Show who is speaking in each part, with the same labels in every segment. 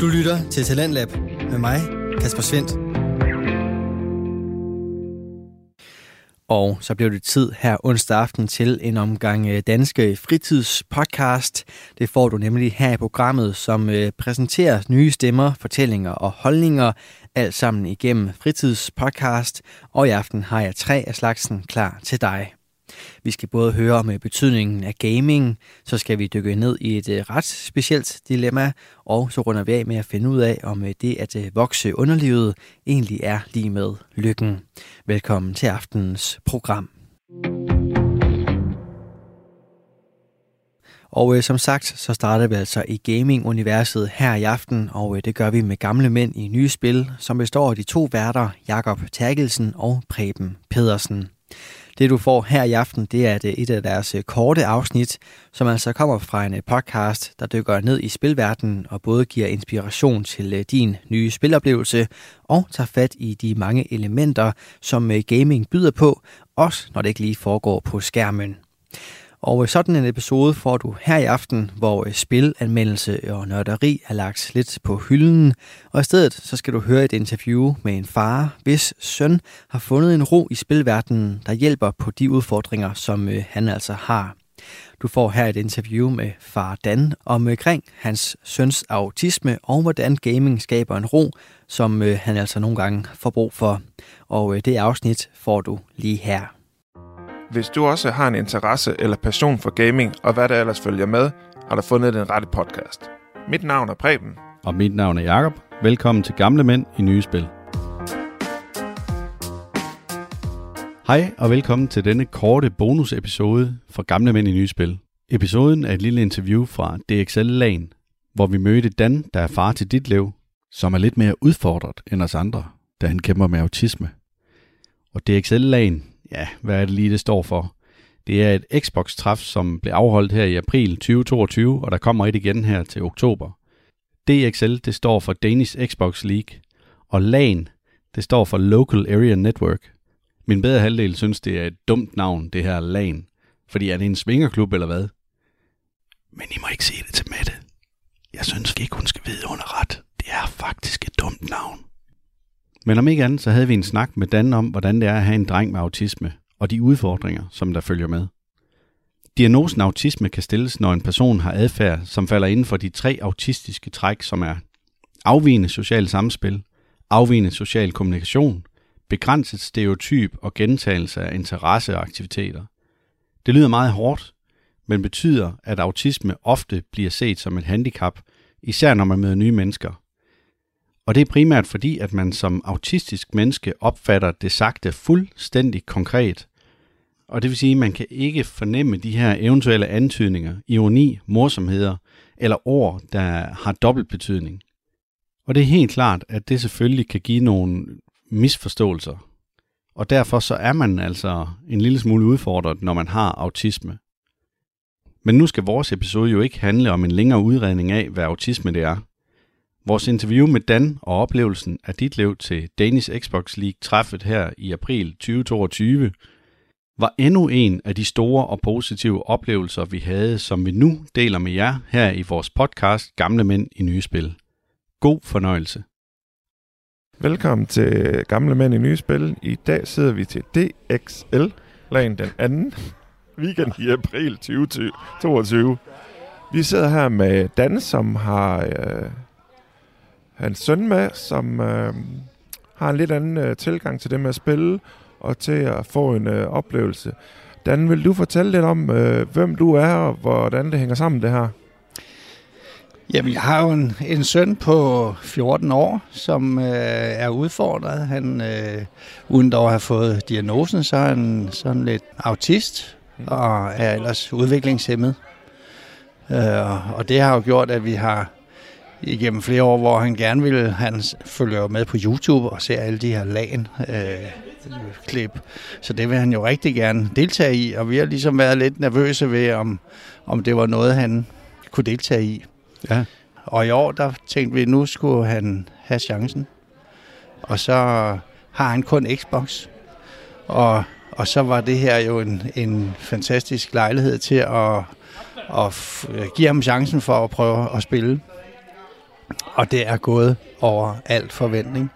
Speaker 1: Du lytter til Talentlab med mig, Kasper Svendt. Og så blev det tid her onsdag aften til en omgang øh, danske fritidspodcast. Det får du nemlig her i programmet, som øh, præsenterer nye stemmer, fortællinger og holdninger, alt sammen igennem fritidspodcast. Og i aften har jeg tre af slagsen klar til dig. Vi skal både høre om øh, betydningen af gaming, så skal vi dykke ned i et øh, ret specielt dilemma, og så runder vi af med at finde ud af, om øh, det at vokse underlivet egentlig er lige med lykken. Velkommen til aftenens program. Og øh, som sagt, så starter vi altså i gaming-universet her i aften, og øh, det gør vi med gamle mænd i nye spil, som består af de to værter, Jakob Terkelsen og Preben Pedersen. Det du får her i aften, det er øh, et af deres øh, korte afsnit, som altså kommer fra en øh, podcast, der dykker ned i spilverdenen og både giver inspiration til din nye spiloplevelse og tager fat i de mange elementer, som gaming byder på, også når det ikke lige foregår på skærmen. Og øh, sådan en episode får du her i aften, hvor øh, spilanmeldelse og nørderi er lagt lidt på hylden. Og i stedet så skal du høre et interview med en far, hvis søn har fundet en ro i spilverdenen, der hjælper på de udfordringer, som øh, han altså har. Du får her et interview med far Dan omkring hans søns autisme og hvordan gaming skaber en ro, som han altså nogle gange får brug for. Og det afsnit får du lige her.
Speaker 2: Hvis du også har en interesse eller passion for gaming, og hvad der ellers følger med, har du fundet den rette podcast. Mit navn er Preben.
Speaker 3: Og mit navn er Jakob. Velkommen til Gamle Mænd i Nye Spil. Hej og velkommen til denne korte bonusepisode for Gamle Mænd i Nye Spil. Episoden er et lille interview fra DXL LAN, hvor vi mødte Dan, der er far til dit liv, som er lidt mere udfordret end os andre, da han kæmper med autisme. Og DXL LAN ja, hvad er det lige, det står for? Det er et Xbox-træf, som blev afholdt her i april 2022, og der kommer et igen her til oktober. DXL, det står for Danish Xbox League, og LAN, det står for Local Area Network. Min bedre halvdel synes, det er et dumt navn, det her LAN. Fordi er det en svingerklub eller hvad? Men I må ikke sige det til Mette. Jeg synes ikke, hun skal vide, under ret. Det er faktisk et dumt navn. Men om ikke andet, så havde vi en snak med Dan om, hvordan det er at have en dreng med autisme, og de udfordringer, som der følger med. Diagnosen autisme kan stilles, når en person har adfærd, som falder inden for de tre autistiske træk, som er afvigende social samspil, afvigende social kommunikation, begrænset stereotyp og gentagelse af interesse og aktiviteter. Det lyder meget hårdt, men betyder, at autisme ofte bliver set som et handicap, især når man møder nye mennesker, og det er primært fordi, at man som autistisk menneske opfatter det sagte fuldstændig konkret. Og det vil sige, at man kan ikke fornemme de her eventuelle antydninger, ironi, morsomheder eller ord, der har dobbelt betydning. Og det er helt klart, at det selvfølgelig kan give nogle misforståelser. Og derfor så er man altså en lille smule udfordret, når man har autisme. Men nu skal vores episode jo ikke handle om en længere udredning af, hvad autisme det er. Vores interview med Dan og oplevelsen af dit liv til Danish Xbox League træffet her i april 2022 var endnu en af de store og positive oplevelser, vi havde, som vi nu deler med jer her i vores podcast Gamle Mænd i Nye Spil. God fornøjelse.
Speaker 2: Velkommen til Gamle Mænd i Nye Spil. I dag sidder vi til DXL, lagen den anden weekend i april 2022. Vi sidder her med Dan, som har øh, hans søn med, som øh, har en lidt anden øh, tilgang til det med at spille, og til at få en øh, oplevelse. Dan, vil du fortælle lidt om, øh, hvem du er, og hvordan det hænger sammen, det her?
Speaker 4: Jamen, jeg har jo en, en søn på 14 år, som øh, er udfordret. Han, øh, uden dog at have fået diagnosen, så er han sådan lidt autist, og er ellers udviklingshemmet. Øh, og det har jo gjort, at vi har igennem flere år, hvor han gerne ville, han følger med på YouTube og ser alle de her lagen øh, klip. Så det vil han jo rigtig gerne deltage i, og vi har ligesom været lidt nervøse ved, om, om det var noget, han kunne deltage i. Ja. Og i år, der tænkte vi, at nu skulle han have chancen. Og så har han kun Xbox. Og, og så var det her jo en, en fantastisk lejlighed til at, at give ham chancen for at prøve at spille. Og det er gået over alt forventning.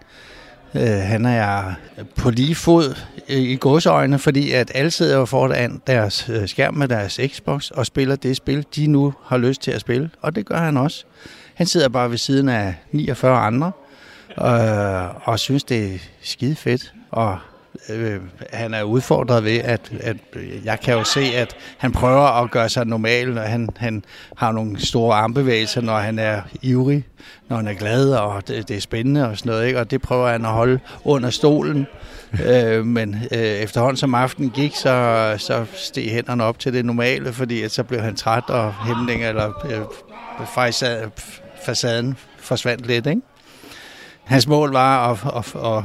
Speaker 4: Øh, han er på lige fod øh, i godsøjne, fordi at alle sidder jo foran deres øh, skærm med deres Xbox og spiller det spil, de nu har lyst til at spille. Og det gør han også. Han sidder bare ved siden af 49 andre øh, og synes, det er skide fedt. Og øh, han er udfordret ved, at, at jeg kan jo se, at han prøver at gøre sig normal, når han, han har nogle store armbevægelser, når han er ivrig, når han er glad, og det, det er spændende og sådan noget, ikke? og det prøver han at holde under stolen. øh, men øh, efterhånden som aftenen gik, så, så steg hænderne op til det normale, fordi at så blev han træt, og hæmning eller øh, facaden forsvandt lidt. Ikke? Hans mål var at, at, at,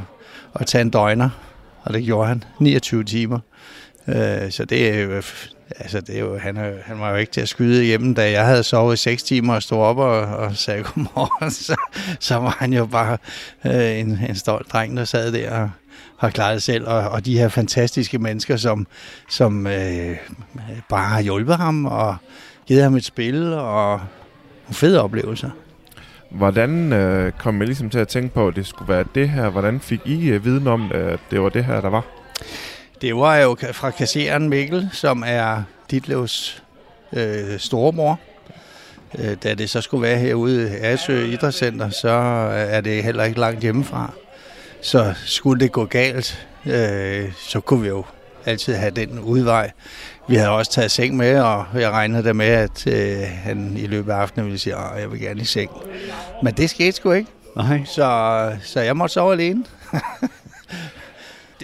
Speaker 4: at tage en døgner, og det gjorde han. 29 timer. Øh, så det er jo, øh, altså det er jo, han, er, han var jo ikke til at skyde hjemme, da jeg havde sovet 6 timer og stod op og, og sagde godmorgen, så, så var han jo bare øh, en, en stolt dreng, der sad der og har klaret det selv, og, og de her fantastiske mennesker, som, som øh, bare har hjulpet ham og givet ham et spil og fede oplevelser.
Speaker 2: Hvordan øh, kom I ligesom til at tænke på, at det skulle være det her? Hvordan fik I øh, viden om, øh, at det var det her, der var?
Speaker 4: Det var jo fra kasseren Mikkel, som er Ditlevs øh, storemor. Øh, da det så skulle være herude i Asø Idrætscenter, så er det heller ikke langt hjemmefra. Så skulle det gå galt, øh, så kunne vi jo altid have den udvej. Vi havde også taget seng med, og jeg regnede der med, at øh, han i løbet af aftenen ville sige, at jeg vil gerne i seng. Men det skete sgu ikke.
Speaker 3: Nej.
Speaker 4: Så, så jeg måtte sove alene.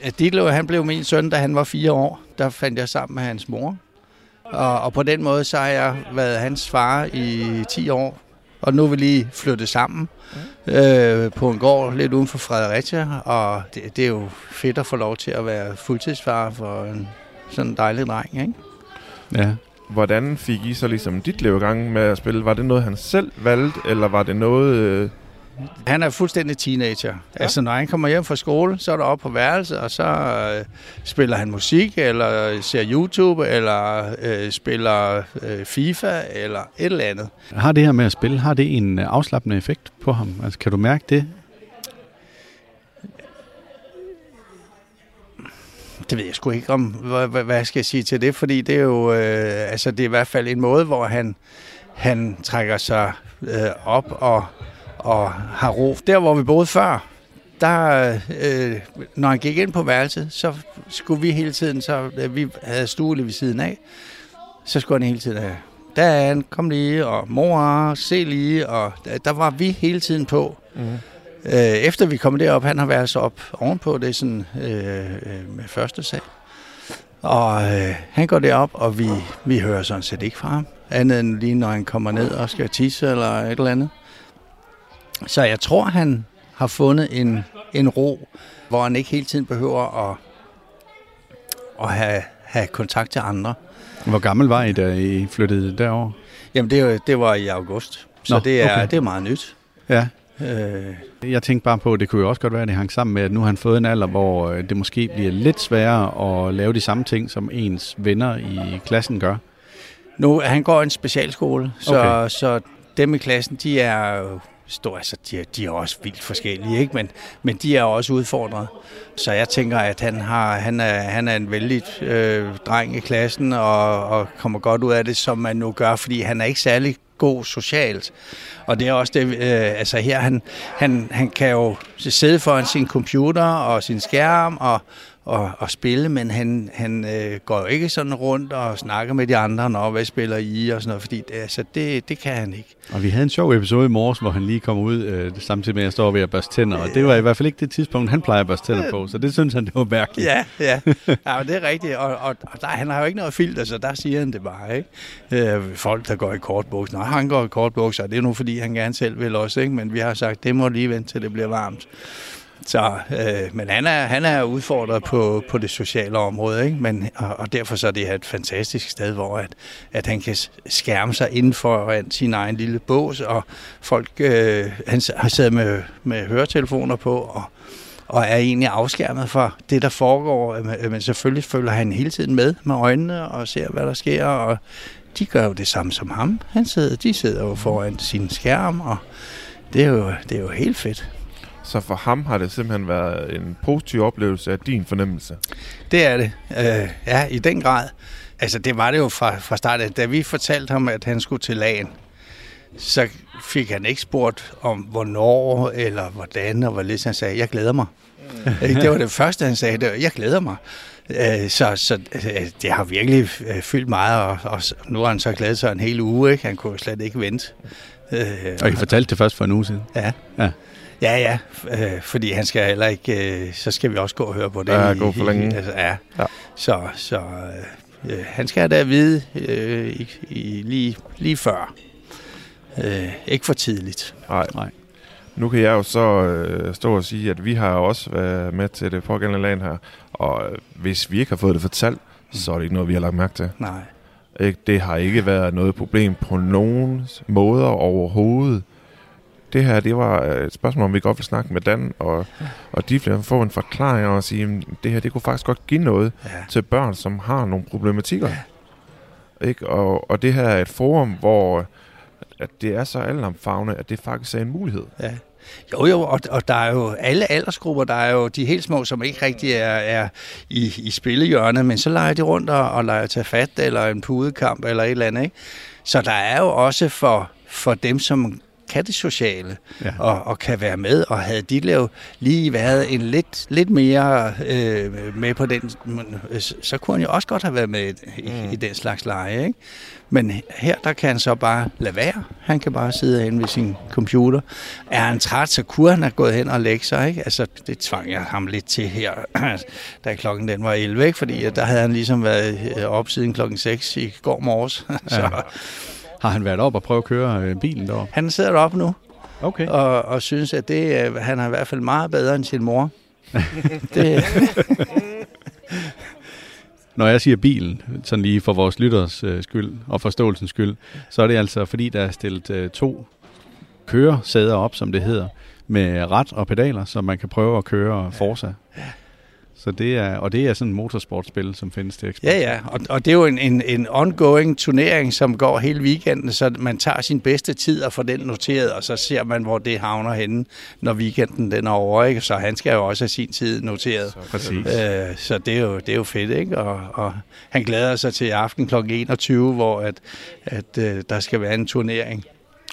Speaker 4: Ditlev, han blev min søn, da han var fire år. Der fandt jeg sammen med hans mor. Og, og på den måde, så har jeg været hans far i 10 år. Og nu er vi lige flyttet sammen øh, på en gård lidt uden for Fredericia. Og det, det er jo fedt at få lov til at være fuldtidsfar for en sådan en dejlig dreng, ikke?
Speaker 3: Ja.
Speaker 2: Hvordan fik I så ligesom dit liv i gang med at spille? Var det noget, han selv valgte, eller var det noget... Øh...
Speaker 4: Han er fuldstændig teenager. Ja. Altså, når han kommer hjem fra skole, så er der op på værelset, og så øh, spiller han musik, eller ser YouTube, eller øh, spiller øh, FIFA, eller et eller andet.
Speaker 3: Har det her med at spille, har det en afslappende effekt på ham? Altså, kan du mærke det?
Speaker 4: Det ved jeg sgu ikke om, hvad, hvad, hvad skal jeg sige til det, fordi det er jo, øh, altså det er i hvert fald en måde, hvor han, han trækker sig øh, op og, og har ro. Der, hvor vi boede før, der, øh, når han gik ind på værelset, så skulle vi hele tiden, så øh, vi havde stue lige ved siden af, så skulle han hele tiden have, der kom lige, og mor, se lige, og der, der var vi hele tiden på. Mm. Øh, efter vi kom derop, han har været så op ovenpå, det er sådan øh, øh, med første sag. Og øh, han går derop, og vi, vi hører sådan set ikke fra ham. Andet end lige når han kommer ned og skal tisse eller et eller andet. Så jeg tror, han har fundet en, en ro, hvor han ikke hele tiden behøver at, at have, have kontakt til andre.
Speaker 3: Hvor gammel var I, da I flyttede derover?
Speaker 4: Jamen, det, det var i august. Så Nå, det, er, okay. det er meget nyt.
Speaker 3: Ja. Øh. Jeg tænkte bare på, at det kunne jo også godt være, at det hang sammen med, at nu har han fået en alder, hvor øh, det måske bliver lidt sværere at lave de samme ting, som ens venner i klassen gør.
Speaker 4: Nu, han går i en specialskole, så, okay. så dem i klassen, de er stor, altså de er, de er også vildt forskellige, ikke? Men, men de er også udfordret. Så jeg tænker, at han, har, han, er, han er en vældig øh, dreng i klassen, og, og kommer godt ud af det, som man nu gør, fordi han er ikke særlig god socialt. Og det er også det, øh, altså her, han, han, han kan jo sidde foran sin computer og sin skærm og, og, og spille, men han, han øh, går jo ikke sådan rundt og snakker med de andre, når hvad spiller I og sådan noget, fordi det, altså, det, det kan han ikke.
Speaker 3: Og vi havde en sjov episode i morges, hvor han lige kom ud, øh, samtidig med at jeg står ved at børste tænder, og det var i hvert fald ikke det tidspunkt, han plejer at børste tænder på, så det synes han, det var mærkeligt.
Speaker 4: Ja, ja, ja men det er rigtigt, og, og, og der, han har jo ikke noget filter, så der siger han det bare, ikke? Øh, folk, der går i kortbukser, nej, han går i kortbukser, det er nu fordi, han gerne selv vil også, ikke? men vi har sagt, det må lige vente til det bliver varmt. Så, øh, men han er, han er udfordret på, på det sociale område, ikke? Men, og, og derfor så er det et fantastisk sted, hvor at, at han kan skærme sig inden for sin egen lille bås, og folk, øh, han har siddet med, med høretelefoner på, og, og er egentlig afskærmet for det, der foregår. Øh, øh, men selvfølgelig følger han hele tiden med med øjnene og ser, hvad der sker, og de gør jo det samme som ham. Han sidder, de sidder jo foran sin skærm, og det er jo, det er jo helt fedt.
Speaker 2: Så for ham har det simpelthen været en positiv oplevelse af din fornemmelse.
Speaker 4: Det er det. Øh, ja, i den grad. Altså, det var det jo fra, fra starten. Da vi fortalte ham, at han skulle til lagen, så fik han ikke spurgt om, hvornår eller hvordan og hvorledes. Han sagde, jeg glæder mig. Mm. det var det første, han sagde. Det var, jeg glæder mig. Øh, så, så øh, det har virkelig øh, fyldt meget, og, og nu har han så glædet sig en hel uge. Ikke? Han kunne slet ikke vente.
Speaker 3: Og I fortalte det først for en uge siden?
Speaker 4: Ja.
Speaker 3: ja.
Speaker 4: Ja, ja, øh, fordi han skal heller ikke, øh, så skal vi også gå og høre på det.
Speaker 2: Ja, gå for længe.
Speaker 4: I, altså, ja. ja. Så, så øh, han skal da vide øh, i, i, lige, lige før. Øh, ikke for tidligt.
Speaker 2: Nej. Nej. Nu kan jeg jo så øh, stå og sige, at vi har også været med til det pågældende land her, og øh, hvis vi ikke har fået det fortalt, så er det ikke noget, vi har lagt mærke til.
Speaker 4: Nej.
Speaker 2: Ikke? Det har ikke været noget problem på nogen måder overhovedet. Det her, det var et spørgsmål, om vi godt vil snakke med Dan, og, og de vil få en forklaring og sige, at det her, det kunne faktisk godt give noget ja. til børn, som har nogle problematikker. Ja. Ikke? Og, og det her er et forum, hvor at det er så altomfavne, at det faktisk er en mulighed.
Speaker 4: Ja. Jo, jo, og, og der er jo alle aldersgrupper, der er jo de helt små, som ikke rigtig er, er i, i spillehjørnet, men så leger de rundt og, og leger til fat, eller en pudekamp, eller et eller andet, ikke? Så der er jo også for, for dem, som kan det sociale, ja. og, og kan være med, og havde de lavet lige været en lidt, lidt mere øh, med på den, så kunne han jo også godt have været med i, mm. i den slags leje, ikke? Men her, der kan han så bare lade være. Han kan bare sidde inde ved sin computer. Er han træt, så kunne han have gået hen og lægge sig. Ikke? Altså, det tvang jeg ham lidt til her, da klokken den var 11. Ikke? Fordi der havde han ligesom været øh, op siden klokken 6 i går morges. så.
Speaker 3: Har han været op og prøve at køre øh, bilen deroppe?
Speaker 4: Han sidder deroppe nu.
Speaker 3: Okay.
Speaker 4: Og, og synes, at det, øh, han er i hvert fald meget bedre end sin mor. det,
Speaker 3: Når jeg siger bilen, sådan lige for vores lytters øh, skyld og forståelsens skyld, så er det altså fordi, der er stillet øh, to køresæder op, som det hedder, med ret og pedaler, så man kan prøve at køre Forza. Ja. Så det er, og det er sådan et motorsportspil, som findes til Xbox.
Speaker 4: Ja, ja, og, og det er jo en, en, en ongoing turnering, som går hele weekenden, så man tager sin bedste tid og får den noteret, og så ser man, hvor det havner henne, når weekenden den er over. Ikke? Så han skal jo også have sin tid noteret. Så,
Speaker 3: Præcis.
Speaker 4: Øh, så det er, jo, det er jo fedt, ikke? Og, og han glæder sig til aften kl. 21, hvor at, at, øh, der skal være en turnering.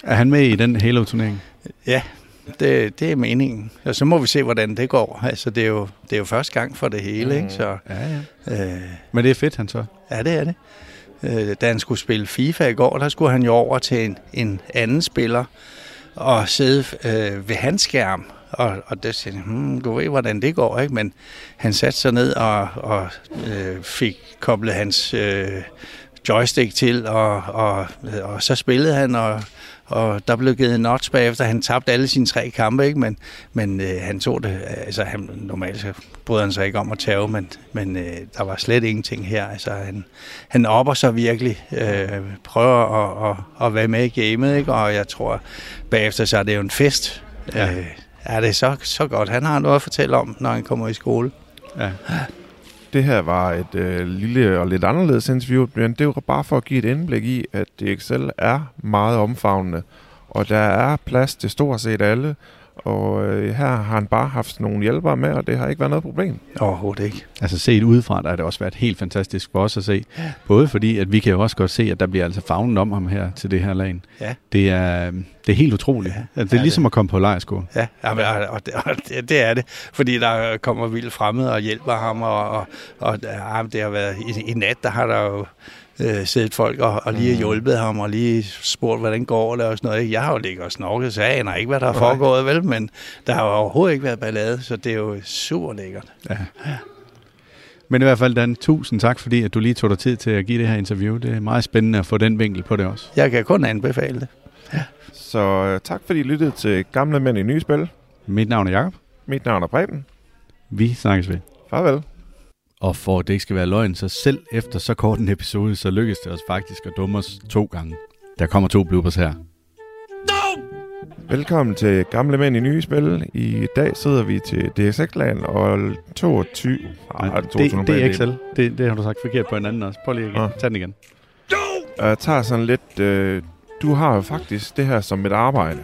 Speaker 3: Er han med i den Halo-turnering?
Speaker 4: Ja, det, det er meningen. Og så må vi se, hvordan det går. Altså, det er jo, det er jo første gang for det hele, mm. ikke? Så,
Speaker 3: ja, ja. Øh, Men det er fedt, han så.
Speaker 4: Ja, det er det. Øh, da han skulle spille FIFA i går, der skulle han jo over til en, en anden spiller og sidde øh, ved hans skærm. Og, og det siger hmm, du ved, hvordan det går, ikke? Men han satte sig ned og, og øh, fik koblet hans øh, joystick til, og, og, og så spillede han, og og der blev givet notch bagefter. Han tabte alle sine tre kampe, ikke? men, men øh, han tog det. Altså, han, normalt så bryder han sig ikke om at tage, men, men øh, der var slet ingenting her. Altså, han, han opper sig virkelig, øh, prøver at, at, at være med i gamet, ikke? og jeg tror, bagefter så er det jo en fest. Ja. Øh, er det så, så godt. Han har noget at fortælle om, når han kommer i skole.
Speaker 2: Ja. Det her var et øh, lille og lidt anderledes interview, men det var bare for at give et indblik i, at DXL er meget omfavnende, og der er plads til stort set alle, og øh, her har han bare haft nogle hjælpere med, og det har ikke været noget problem.
Speaker 4: Overhovedet ikke.
Speaker 3: Altså set udefra, der har det også været helt fantastisk for os at se. Både fordi, at vi kan jo også godt se, at der bliver altså fagnen om ham her til det her lag.
Speaker 4: Ja.
Speaker 3: Det er, det er helt utroligt. Ja. Altså, det er ja, ligesom det. at komme på lejrskole.
Speaker 4: Ja, ja men, og, det, og det, det er det. Fordi der kommer vildt fremmede og hjælper ham, og, og, og ja, det har været i, i nat, der har der jo øh, siddet folk og, og lige mm. hjulpet ham og lige spurgt, hvordan går det og sådan noget. Jeg har jo ligget og snorket, så jeg aner ikke, hvad der er foregået, vel? Men der har jo overhovedet ikke været ballade, så det er jo super lækkert. Ja. ja.
Speaker 3: Men i hvert fald, Dan, tusind tak, fordi at du lige tog dig tid til at give det her interview. Det er meget spændende at få den vinkel på det også.
Speaker 4: Jeg kan kun anbefale det. Ja.
Speaker 2: Så uh, tak, fordi I lyttede til Gamle Mænd i Nye Spil.
Speaker 3: Mit navn er Jakob.
Speaker 2: Mit navn er Preben.
Speaker 3: Vi snakkes ved.
Speaker 2: Farvel.
Speaker 3: Og for at det ikke skal være løgn, så selv efter så kort en episode, så lykkedes det os faktisk at dumme os to gange. Der kommer to bloopers her.
Speaker 2: No! Velkommen til Gamle Mænd i Nye Spil. I dag sidder vi til DSX-land og 22...
Speaker 3: Ah, det, det er XL. Det, det har du sagt forkert på en anden også. Prøv lige at ah. tage den igen.
Speaker 2: No! Jeg tager sådan lidt... Øh, du har jo faktisk det her som et arbejde.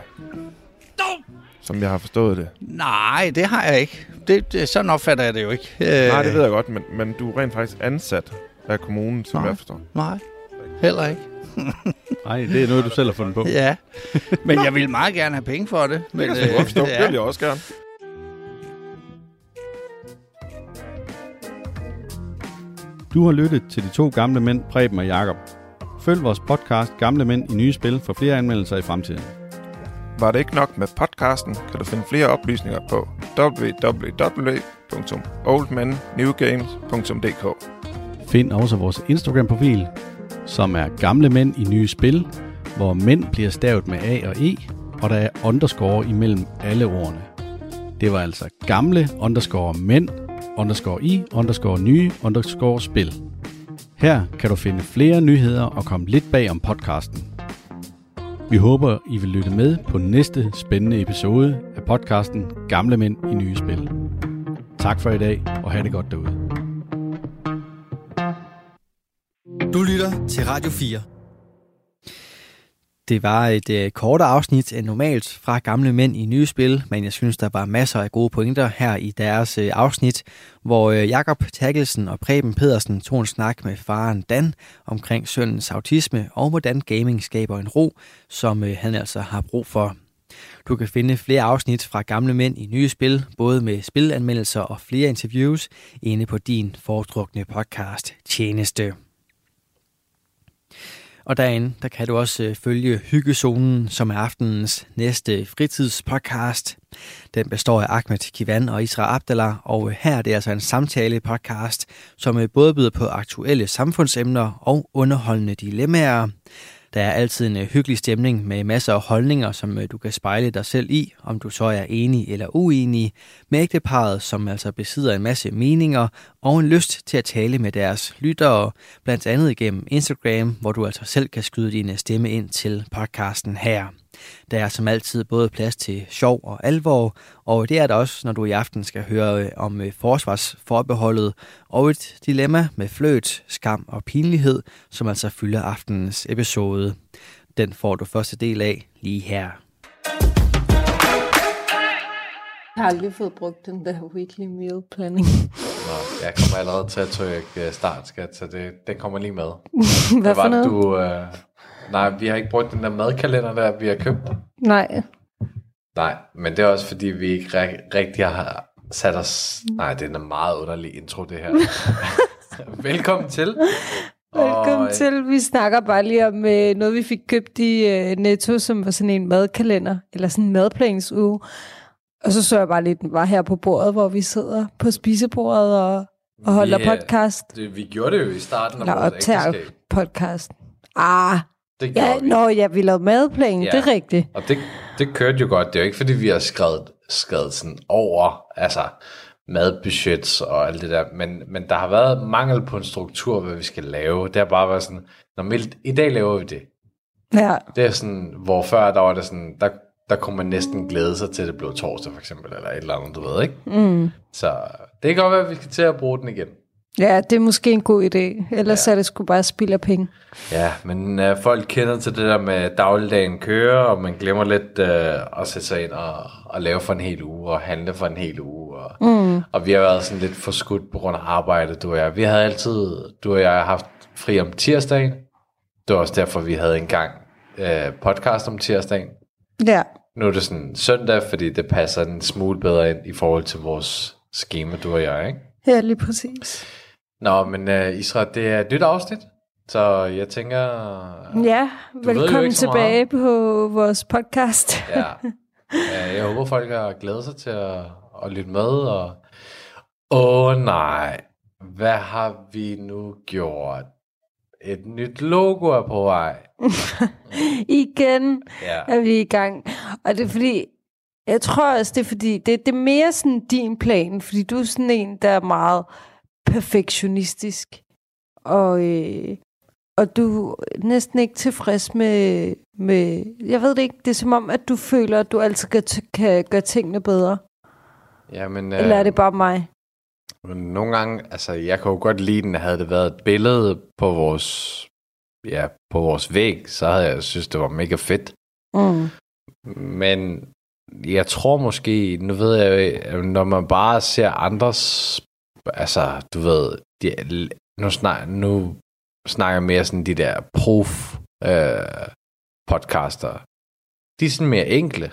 Speaker 2: Som jeg har forstået det.
Speaker 4: Nej, det har jeg ikke. Det, det, sådan opfatter jeg det jo ikke. Øh,
Speaker 2: Nej, det ved jeg godt, men, men du er rent faktisk ansat af kommunen, som
Speaker 4: Nej.
Speaker 2: jeg forstår.
Speaker 4: Nej, heller ikke.
Speaker 3: Nej, det er noget, du selv har fundet på.
Speaker 4: Ja, men jeg vil meget gerne have penge for det. Men,
Speaker 2: Det kan jeg godt forstå. Det
Speaker 4: ja.
Speaker 2: vil jeg også gerne.
Speaker 3: Du har lyttet til de to gamle mænd, Preben og Jakob. Følg vores podcast Gamle Mænd i Nye Spil for flere anmeldelser i fremtiden.
Speaker 2: Var det ikke nok med podcasten, kan du finde flere oplysninger på www.oldmennewgames.dk
Speaker 3: Find også vores Instagram-profil, som er Gamle Mænd i Nye Spil, hvor mænd bliver stavet med A og E, og der er underscore imellem alle ordene. Det var altså gamle underscore mænd, underscore i, underscore nye, underscore spil. Her kan du finde flere nyheder og komme lidt bag om podcasten. Vi håber, I vil lytte med på næste spændende episode af podcasten Gamle Mænd i Nye Spil. Tak for i dag, og have det godt derude.
Speaker 1: Du lytter til Radio 4. Det var et øh, kortere afsnit end normalt fra gamle mænd i nye spil, men jeg synes, der var masser af gode pointer her i deres øh, afsnit, hvor øh, Jakob Terkelsen og Preben Pedersen tog en snak med faren Dan omkring sønnens autisme og hvordan gaming skaber en ro, som øh, han altså har brug for. Du kan finde flere afsnit fra gamle mænd i nye spil, både med spilanmeldelser og flere interviews, inde på din foretrukne podcast Tjeneste. Og derinde, der kan du også øh, følge Hyggezonen, som er aftenens næste fritidspodcast. Den består af Ahmed Kivan og Isra Abdallah, og øh, her er det altså en samtale-podcast, som øh, både byder på aktuelle samfundsemner og underholdende dilemmaer. Der er altid en øh, hyggelig stemning med masser af holdninger, som øh, du kan spejle dig selv i, om du så er enig eller uenig, med ægteparet, som altså besidder en masse meninger og en lyst til at tale med deres lyttere, blandt andet igennem Instagram, hvor du altså selv kan skyde din øh, stemme ind til podcasten her. Der er som altid både plads til sjov og alvor, og det er der også, når du i aften skal høre øh, om øh, forsvarsforbeholdet og et dilemma med fløt, skam og pinlighed, som altså fylder aftenens episode. Den får du første del af lige her.
Speaker 5: Jeg har aldrig fået brugt den der weekly meal planning.
Speaker 6: Nå, jeg kommer allerede til at trykke øh, start, skat, så det, det kommer lige med.
Speaker 5: Hvad for
Speaker 6: var
Speaker 5: noget?
Speaker 6: det, du... Øh... Nej, vi har ikke brugt den der madkalender der, vi har købt.
Speaker 5: Nej.
Speaker 6: Nej, men det er også fordi, vi ikke ri- rigtig har sat os... Nej, det er en meget underlig intro, det her. Velkommen til.
Speaker 5: Velkommen
Speaker 6: Og,
Speaker 5: til. Vi snakker bare lige om øh, noget, vi fik købt i øh, Netto, som var sådan en madkalender, eller sådan en madplansuge. Og så så jeg bare lige, den var her på bordet, hvor vi sidder på spisebordet og, og holder
Speaker 6: Yeah.
Speaker 5: podcast.
Speaker 6: Det, vi gjorde det jo i starten af
Speaker 5: Eller
Speaker 6: vores ægteskab.
Speaker 5: podcast. Ah,
Speaker 6: Det
Speaker 5: ja,
Speaker 6: vi.
Speaker 5: nå ja, vi lavede madplan,
Speaker 6: Ja.
Speaker 5: det er rigtigt.
Speaker 6: Og det, det kørte jo godt. Det er jo ikke, fordi vi har skrevet, skrevet sådan over, altså madbudgets og alt det der, men, men der har været mangel på en struktur, hvad vi skal lave. Det har bare været sådan, når vi, i dag laver vi det.
Speaker 5: Ja,
Speaker 6: Det er sådan, hvor før der var det sådan, der, der kunne man næsten glæde sig til, at det blev torsdag for eksempel, eller et eller andet, du ved, ikke?
Speaker 5: mm.
Speaker 6: Så det kan godt være, at vi skal til at bruge den igen.
Speaker 5: Ja, det er måske en god idé. Ellers
Speaker 6: Ja.
Speaker 5: er det sgu bare spild af penge.
Speaker 6: Ja, men uh, folk kender til det der med dagligdagen kører, og man glemmer lidt uh, at sætte sig ind og, og lave for en hel uge, og handle for en hel uge. Og,
Speaker 5: Mm.
Speaker 6: og vi har været sådan lidt forskudt på grund af arbejde, du og jeg. Vi havde altid, du og jeg, har haft fri om tirsdagen. Det var også derfor, vi havde engang uh, podcast om tirsdagen.
Speaker 5: Ja,
Speaker 6: Nu er det sådan søndag, fordi det passer en smule bedre ind i forhold til vores schema, du og jeg, ikke?
Speaker 5: ja lige præcis.
Speaker 6: Nå, men uh, Isra, det er et nyt afsnit, så jeg tænker...
Speaker 5: Ja, velkommen tilbage på vores podcast.
Speaker 6: Ja. ja. Jeg håber, folk har glædet sig til at, at lytte med. Og... Åh nej, hvad har vi nu gjort? Et nyt logo er på vej.
Speaker 5: Igen
Speaker 6: Ja.
Speaker 5: er vi i gang. Og det er fordi, jeg tror også, det er fordi, det, det er mere sådan din plan, fordi du er sådan en, der er meget perfektionistisk. Og, øh, og du er næsten ikke tilfreds med, med, jeg ved det ikke, det er som om, at du føler, at du altid kan, kan gøre tingene bedre.
Speaker 6: ja men,
Speaker 5: Eller er det bare mig?
Speaker 6: Men nogle gange, altså jeg jo godt lide den, havde det været et billede på vores, ja, på vores væg, så havde jeg synes det var mega fedt.
Speaker 5: Mm.
Speaker 6: Men jeg tror måske, nu ved jeg, øh, når man bare ser andres, altså, du ved, de, nu, snak, nu snakker jeg mere sådan de der proof øh, podcaster. De er sådan mere enkle,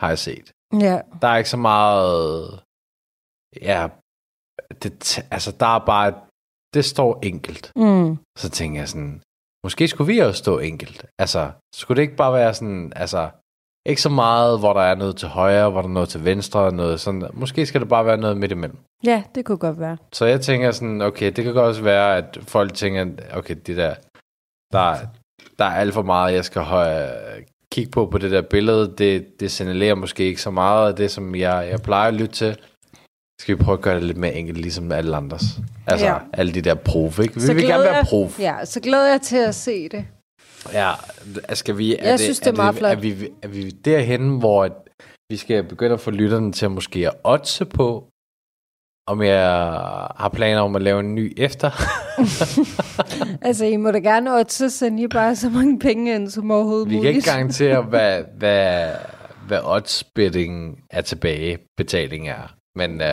Speaker 6: har jeg set.
Speaker 5: Ja.
Speaker 6: Der er ikke så meget, ja, det, altså der er bare, det står enkelt.
Speaker 5: Mm.
Speaker 6: Så tænker jeg sådan, måske skulle vi også stå enkelt. Altså, skulle det ikke bare være sådan, altså, ikke så meget, hvor der er noget til højre, hvor der er noget til venstre, noget sådan. Måske skal det bare være noget midt imellem.
Speaker 5: Ja, det kunne godt være.
Speaker 6: Så jeg tænker sådan, okay, det kan godt også være, at folk tænker, okay, det der, der, der er alt for meget, jeg skal høje, kigge på på det der billede. Det, det signalerer måske ikke så meget af det, som jeg, jeg plejer at lytte til. Skal vi prøve at gøre det lidt mere enkelt, ligesom alle andres? Altså,
Speaker 5: Ja.
Speaker 6: alle de der proof, ikke? Vi
Speaker 5: Så
Speaker 6: vil gerne være
Speaker 5: jeg-
Speaker 6: proof.
Speaker 5: Ja, så glæder jeg til at se det.
Speaker 6: Ja, skal vi, er
Speaker 5: Jeg synes, det er meget flot.
Speaker 6: Er vi, er vi derhen, hvor vi skal begynde at få lytterne til at måske at oddse på, om jeg har planer om at lave en ny efter?
Speaker 5: Altså, I må da gerne så sende I bare så mange penge ind som overhovedet
Speaker 6: vi kan ikke garantere, hvad, hvad, hvad oddsbidding er tilbage, betaling er. Men uh,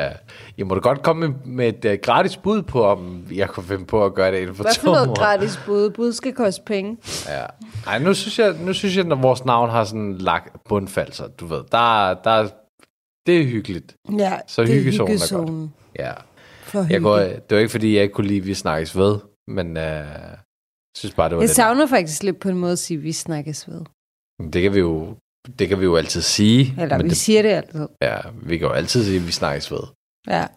Speaker 6: I må da godt komme med, et uh, gratis bud på, om jeg kunne finde på at gøre det inden for
Speaker 5: Hvad
Speaker 6: to
Speaker 5: for noget
Speaker 6: måneder.
Speaker 5: gratis bud? Bud skal koste penge.
Speaker 6: Ja. Ej, nu synes jeg, nu synes jeg, når vores navn har sådan lagt bundfalser, du ved, der, der, det er hyggeligt.
Speaker 5: Ja,
Speaker 6: Så
Speaker 5: det er
Speaker 6: hyggezonen er godt.
Speaker 5: hyggezonen.
Speaker 6: Ja.
Speaker 5: For
Speaker 6: Jeg går, det var ikke, fordi jeg ikke kunne lide, at vi snakkes ved, men øh, jeg synes bare, det var
Speaker 5: Jeg
Speaker 6: det.
Speaker 5: savner faktisk lidt på en måde at sige, at vi snakkes ved.
Speaker 6: Det kan vi jo, det kan vi jo altid sige.
Speaker 5: Eller
Speaker 6: men
Speaker 5: vi
Speaker 6: det,
Speaker 5: siger det altid.
Speaker 6: ja, vi kan jo altid sige, at vi snakkes ved.
Speaker 5: Ja.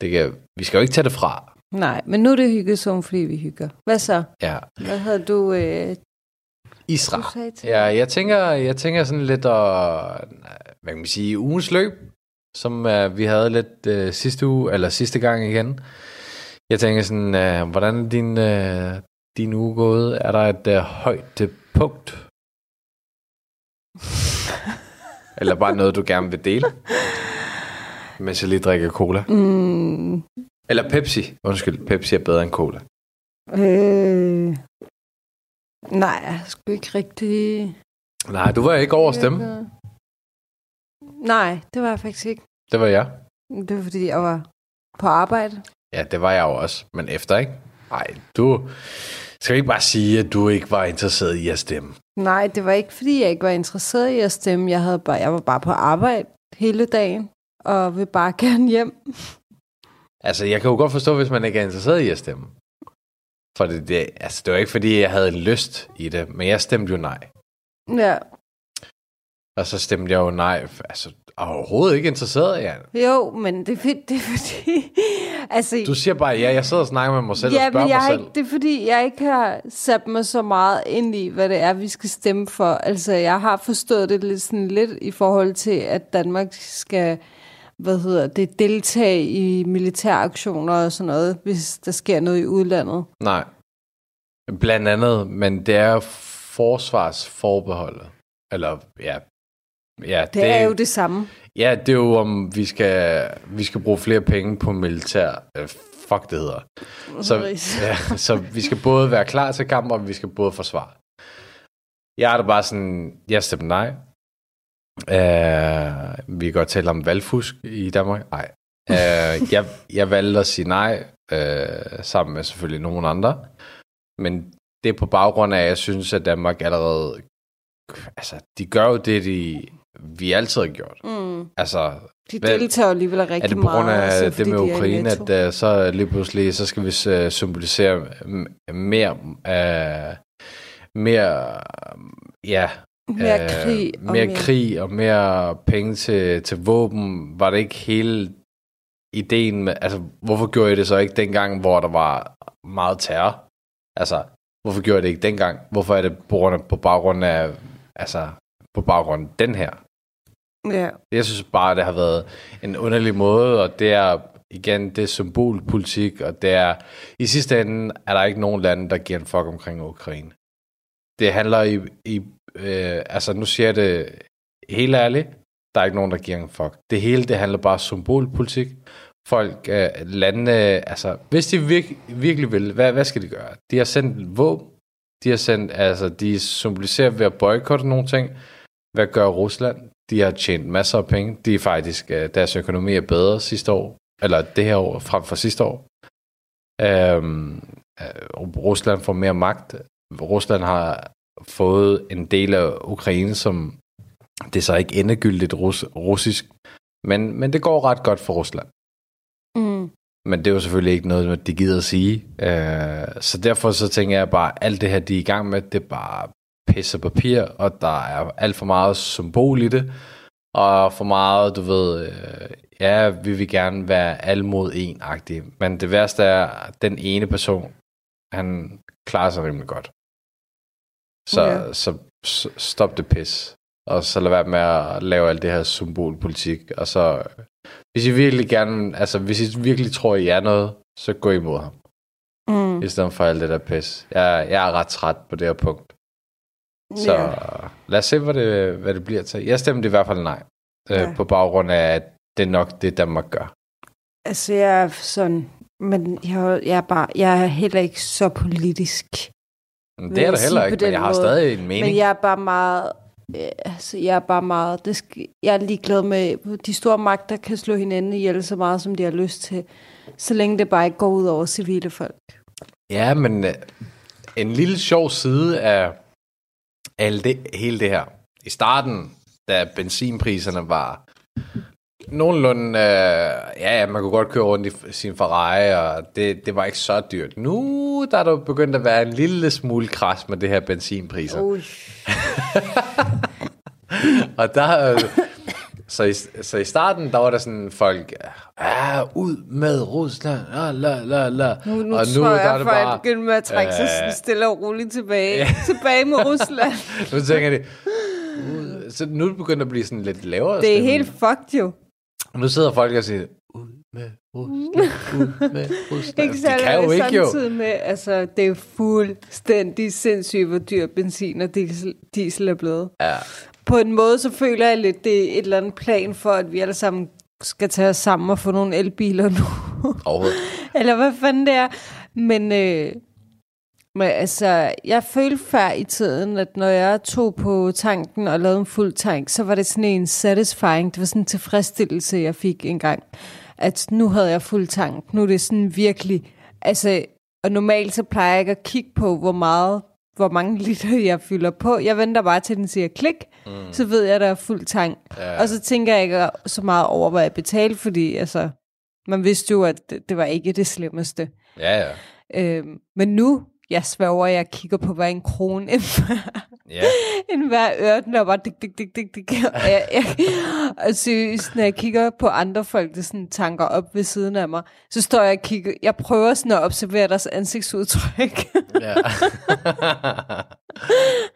Speaker 6: Det kan, vi skal jo ikke tage det fra.
Speaker 5: Nej, men nu er det hyggezonen, fordi vi hygger. Hvad så?
Speaker 6: Ja.
Speaker 5: Hvad havde du, øh,
Speaker 6: Isra.
Speaker 5: du sagde til?
Speaker 6: Ja, jeg tænker, jeg tænker sådan lidt at, hvad kan man sige, ugens løb, som uh, vi havde lidt uh, sidste uge, eller sidste gang igen. Jeg tænker sådan, uh, hvordan er din, uh, din uge gået? Er der et uh, højdepunkt? eller bare noget, du gerne vil dele? Mens jeg lige drikker cola.
Speaker 5: Mm,
Speaker 6: Eller Pepsi. Undskyld, Pepsi er bedre end cola.
Speaker 5: øh, nej, jeg skulle ikke rigtig...
Speaker 6: Nej, du var ikke over stemme.
Speaker 5: Nej, det var jeg faktisk ikke.
Speaker 6: Det var jeg.
Speaker 5: Det var fordi, jeg var på arbejde.
Speaker 6: Ja, det var jeg jo også, men efter, ikke? Nej, du skal ikke bare sige, at du ikke var interesseret i at stemme.
Speaker 5: Nej, det var ikke fordi, jeg ikke var interesseret i at stemme. Jeg, havde bare, jeg var bare på arbejde hele dagen, og vil bare gerne hjem.
Speaker 6: Altså, jeg kan jo godt forstå, hvis man ikke er interesseret i at stemme. For det, det, altså, det var ikke, fordi jeg havde en lyst i det, men jeg stemte jo nej.
Speaker 5: Ja.
Speaker 6: Og så stemte jeg jo nej. Altså, overhovedet ikke interesseret, ja.
Speaker 5: Jo, men det er, fordi, det er fordi... altså,
Speaker 6: Du siger bare, ja, jeg sidder og snakker med mig selv
Speaker 5: ja,
Speaker 6: og spørger
Speaker 5: men jeg
Speaker 6: mig selv.
Speaker 5: ikke, det er fordi, jeg ikke har sat mig så meget ind i, hvad det er, vi skal stemme for. Altså, jeg har forstået det lidt, sådan lidt i forhold til, at Danmark skal hvad hedder det, deltage i militæraktioner og sådan noget, hvis der sker noget i udlandet.
Speaker 6: Nej. Blandt andet, men det er forsvarsforbeholdet. Eller, ja. Ja,
Speaker 5: Det, det er jo det samme.
Speaker 6: Ja, det er jo om, vi skal, vi skal bruge flere penge på militær. Øh, fuck, det hedder. Så, ja, så vi skal både være klar til kamp, og vi skal både forsvare. Jeg er da bare sådan, jeg stemmer nej. Uh, vi kan godt tale om valgfusk i Danmark. Nej. Uh, jeg, jeg valgte at sige nej, uh, sammen med selvfølgelig nogle andre. Men det er på baggrund af, at jeg synes, at Danmark allerede... Altså, de gør jo det, de, vi altid har gjort.
Speaker 5: Mm.
Speaker 6: Altså,
Speaker 5: De
Speaker 6: Hvad-
Speaker 5: deltager alligevel rigtig
Speaker 6: er det på grund
Speaker 5: meget.
Speaker 6: af
Speaker 5: altså,
Speaker 6: det med Ukraine, at uh, så lige pludselig, så skal vi uh, symbolisere mere, uh, mere, ja,
Speaker 5: mere
Speaker 6: øh,
Speaker 5: krig. og
Speaker 6: mere, krig og mere penge til, til våben. Var det ikke hele ideen med, altså hvorfor gjorde I det så ikke dengang, hvor der var meget terror? Altså, hvorfor gjorde I det ikke dengang? Hvorfor er det på, grund af, på baggrund af, altså, på baggrund af den her?
Speaker 5: Ja.
Speaker 6: Jeg synes bare, det har været en underlig måde, og det er igen, det er symbolpolitik, og det er, i sidste ende er der ikke nogen lande, der giver en fuck omkring Ukraine. Det handler i, i øh, altså nu siger jeg det helt ærligt, der er ikke nogen, der giver en fuck. Det hele, det handler bare om symbolpolitik. Folk, øh, landene, altså, hvis de virke, virkelig vil, hvad, hvad skal de gøre? De har sendt våben, de har sendt, altså, de symboliserer ved at boykotte nogle ting, hvad gør Rusland? De har tjent masser af penge. De er faktisk, øh, deres økonomi er bedre sidste år, eller det her år, frem for sidste år. Øhm, øh, Rusland får mere magt. Rusland har fået en del af Ukraine, som det er så ikke endegyldigt rus, russisk, men, men det går ret godt for Rusland.
Speaker 5: Mm.
Speaker 6: Men det er jo selvfølgelig ikke noget, de gider at sige. Øh, så derfor så tænker jeg bare, at alt det her, de er i gang med, det er bare pisse papir, og der er alt for meget symbol i det, og for meget, du ved, øh, ja, vi vil gerne være alle mod en -agtige. men det værste er, at den ene person, han klarer sig rimelig godt. Så,
Speaker 5: Ja.
Speaker 6: så, så stop det pis, og så lad være med at lave alt det her symbolpolitik, og så, hvis I virkelig gerne, altså hvis I virkelig tror, I er noget, så gå imod ham,
Speaker 5: Mm.
Speaker 6: i stedet for alt det der pis. Jeg, jeg er ret træt på det her punkt. Så
Speaker 5: Ja.
Speaker 6: lad os se, hvad det, hvad det bliver til. Jeg stemte i hvert fald nej. Ja.
Speaker 5: Ja.
Speaker 6: Øh, på baggrund af, at det er nok det, Danmark gør.
Speaker 5: Altså, jeg er sådan... Men jeg, jeg, er bare, jeg er heller ikke så politisk.
Speaker 6: Det er der heller ikke, men jeg har
Speaker 5: måde.
Speaker 6: stadig en mening.
Speaker 5: Men jeg er bare meget... øh, Altså, jeg er bare meget... Det skal, jeg er ligeglad med... De store magter kan slå hinanden ihjel så meget, som de har lyst til. Så længe det bare ikke går ud over civile folk.
Speaker 6: Ja, men øh, en lille sjov side af alt det, hele det her. I starten, da benzinpriserne var nogenlunde... Øh, ja, ja, man kunne godt køre rundt i sin Ferrari, og det, det var ikke så dyrt. Nu der er der begyndt at være en lille smule kras med det her benzinpriser. Og der... øh, Så i, så i starten, der var der sådan folk, ja, ud med Rusland, la, la, la, la.
Speaker 5: Nu, nu
Speaker 6: og
Speaker 5: tror
Speaker 6: der
Speaker 5: jeg,
Speaker 6: er
Speaker 5: at
Speaker 6: det
Speaker 5: folk
Speaker 6: bare,
Speaker 5: begynder med at trække sig
Speaker 6: øh,
Speaker 5: sådan stille og roligt tilbage. tilbage med Rusland.
Speaker 6: nu tænker de, ud, så nu er det begyndt at blive sådan lidt lavere
Speaker 5: Det er
Speaker 6: stemning.
Speaker 5: helt fucked jo.
Speaker 6: Og nu sidder folk og siger, ud med Rusland, ud med Rusland.
Speaker 5: Ikke
Speaker 6: De
Speaker 5: særlig
Speaker 6: kan jo ikke jo.
Speaker 5: med, altså, det er fuldstændig sindssygt, hvor dyr benzin og diesel, diesel er blevet.
Speaker 6: Ja.
Speaker 5: På en måde, så føler jeg lidt, det er et eller andet plan for, at vi alle sammen skal tage os sammen og få nogle elbiler nu.
Speaker 6: Overhovedet.
Speaker 5: Eller hvad fanden det er. Men, øh, men altså, jeg følte før i tiden, at når jeg tog på tanken og lavede en fuld tank, så var det sådan en satisfying. Det var sådan en tilfredsstillelse, jeg fik engang. At nu havde jeg fuld tank. Nu er det sådan virkelig... Altså, og normalt så plejer jeg ikke at kigge på, hvor meget hvor mange liter jeg fylder på. Jeg venter bare til, den siger klik, mm. så ved jeg, at der er fuld tank.
Speaker 6: Ja.
Speaker 5: Og så tænker jeg ikke så meget over, hvad jeg betalte, fordi altså, man vidste jo, at det, det var ikke det slemmeste.
Speaker 6: Ja, ja.
Speaker 5: Øhm, men nu, jeg sværger, jeg kigger på hver en krone, end hver,
Speaker 6: ja.
Speaker 5: end hver øre, den er bare dik, dik, dik, dik, dik. Og, jeg, jeg, og seriøst, når jeg kigger på andre folk, der sådan tanker op ved siden af mig, så står jeg og kigger, jeg prøver sådan at observere deres ansigtsudtryk.
Speaker 6: ja.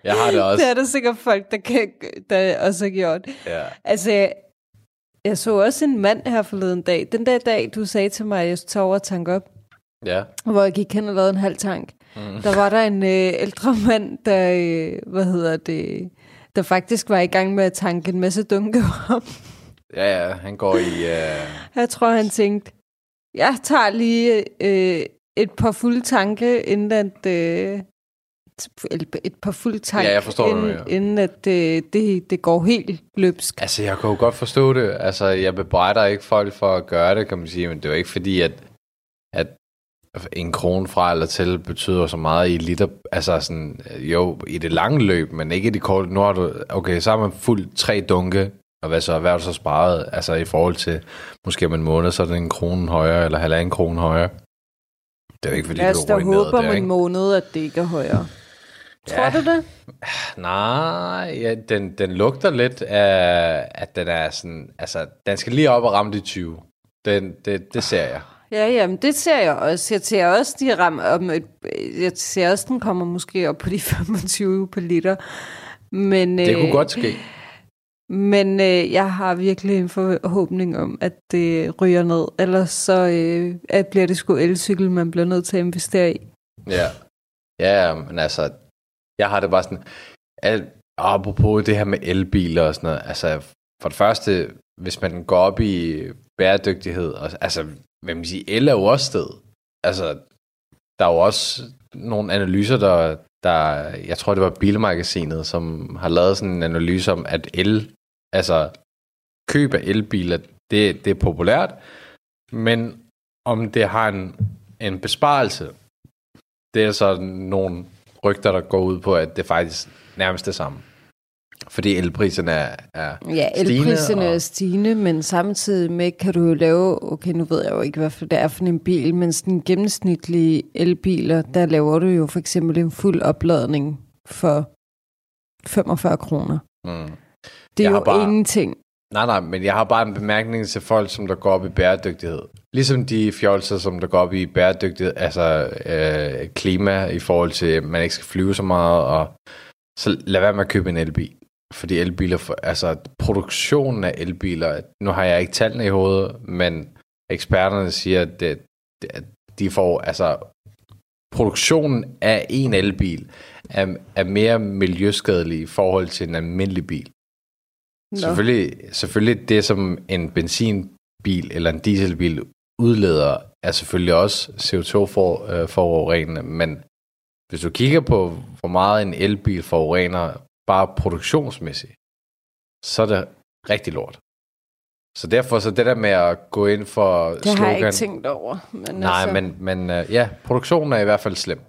Speaker 6: jeg har det også.
Speaker 5: det er der sikkert folk, der, kan, der også har gjort.
Speaker 6: Ja.
Speaker 5: Altså, jeg, jeg så også en mand her forleden dag. Den der dag, du sagde til mig, at jeg skulle tage over og tanke op,
Speaker 6: ja.
Speaker 5: hvor jeg gik hen og lavede en halv tank. Mm. Der var der en øh, ældre mand, der, øh, hvad hedder det, der faktisk var i gang med at tanke en masse dunke op.
Speaker 6: Ja, ja, han går i... Uh...
Speaker 5: Jeg tror, han tænkte, jeg tager lige øh, et par fulde tanke, inden at... Øh, et, par fulde tank,
Speaker 6: Ja, jeg forstår,
Speaker 5: inden,
Speaker 6: mener.
Speaker 5: inden at øh, det, det går helt løbsk.
Speaker 6: Altså, jeg kan jo godt forstå det. Altså, jeg bebrejder ikke folk for at gøre det, kan man sige, men det jo ikke fordi, at en krone fra eller til betyder så meget i liter. Altså, sådan, jo, i det lange løb, men ikke i det korte. Nu har du, okay, så har man fuldt tre dunke, og hvad så, hvad har du så sparet? Altså, i forhold til, måske om en måned, så er det en krone højere, eller halvanden krone højere. Det er jo ikke fordi,
Speaker 5: Lad os
Speaker 6: du
Speaker 5: da håbe om en måned, at det ikke er højere. Tror
Speaker 6: Ja.
Speaker 5: du det?
Speaker 6: Nej, ja, den, den lugter lidt af, at den er sådan, altså, den skal lige op og ramme de 20. Den, det, det ser jeg.
Speaker 5: Ja, jamen, det ser jeg også. Jeg ser også, de ram, om et, jeg ser også, den kommer måske op på de 25 på liter. Men,
Speaker 6: Det kunne
Speaker 5: øh,
Speaker 6: godt ske.
Speaker 5: Men øh, jeg har virkelig en forhåbning om, at det ryger ned. Ellers så øh, at bliver det sgu elcykel, man bliver nødt til at investere i.
Speaker 6: Ja. Ja, men altså, jeg har det bare sådan, al, apropos det her med elbiler og sådan noget, altså, for det første, hvis man går op i bæredygtighed, og, altså, hvad man sige, el er jo også sted. Altså, der er jo også nogle analyser, der, der, jeg tror det var Bilmagasinet, som har lavet sådan en analyse om, at el, altså køb af elbiler, det, det er populært, men om det har en, en besparelse, det er så nogle rygter, der går ud på, at det faktisk nærmest det samme. Fordi elpriserne er, er
Speaker 5: Ja, elpriserne
Speaker 6: og-
Speaker 5: er stigende, men samtidig med kan du jo lave, okay, nu ved jeg jo ikke, hvad det er for en bil, men sådan gennemsnitlige elbiler, der laver du jo for eksempel en fuld opladning for 45 kroner.
Speaker 6: Mm.
Speaker 5: Det er
Speaker 6: Jeg
Speaker 5: jo
Speaker 6: bare-
Speaker 5: ingenting.
Speaker 6: Nej, nej, men jeg har bare en bemærkning til folk, som der går op i bæredygtighed. Ligesom de fjolser, som der går op i bæredygtighed, altså øh, klima i forhold til, at man ikke skal flyve så meget, og så lad være med at købe en elbil. Fordi elbiler, for, altså produktionen af elbiler, nu har jeg ikke tallene i hovedet, men eksperterne siger, at, det, at de får, altså produktionen af en elbil er, er mere miljøskadelig i forhold til en almindelig bil.
Speaker 5: Nå.
Speaker 6: Selvfølgelig, selvfølgelig det, som en benzinbil eller en dieselbil udleder, er selvfølgelig også CO2-forurenende, men hvis du kigger på, hvor meget en elbil forurener, bare produktionsmæssigt, så er det rigtig lort. Så derfor så det der med at gå ind for
Speaker 5: Det
Speaker 6: slogan...
Speaker 5: har jeg ikke tænkt over. Men
Speaker 6: Nej,
Speaker 5: altså,
Speaker 6: men, men uh, ja, produktionen er i hvert fald slem.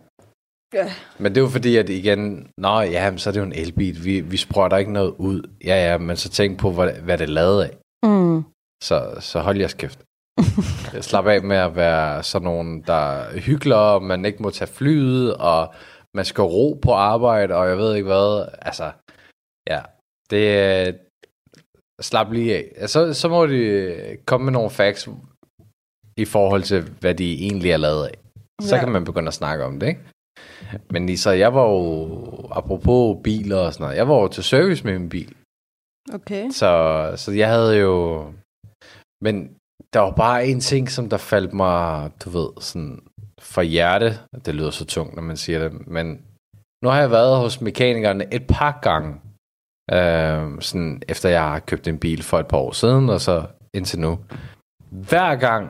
Speaker 5: Ja.
Speaker 6: Men det er jo fordi, at igen, nå ja, men så er det jo en elbil. Vi, vi sprøjter ikke noget ud. Ja, ja, men så tænk på, hvad, hvad det er lavet af.
Speaker 5: Mm.
Speaker 6: Så, så hold jeres kæft. Slap af med at være sådan nogen, der hygler, man ikke må tage flyet, og man skal ro på arbejde, og jeg ved ikke hvad. Altså, ja, det slap lige af. Så, så må de komme med nogle facts i forhold til, hvad de egentlig er lavet af. Så
Speaker 5: Ja.
Speaker 6: kan man begynde at snakke om det, ikke? Men Lisa, jeg var jo, apropos biler og sådan noget, jeg var jo til service med min bil.
Speaker 5: Okay.
Speaker 6: Så, så jeg havde jo... Men der var bare en ting, som der faldt mig, du ved, sådan for hjerte. Det lyder så tungt, når man siger det. Men nu har jeg været hos mekanikerne et par gange. Øh, sådan efter jeg har købt en bil for et par år siden, og så indtil nu. Hver gang,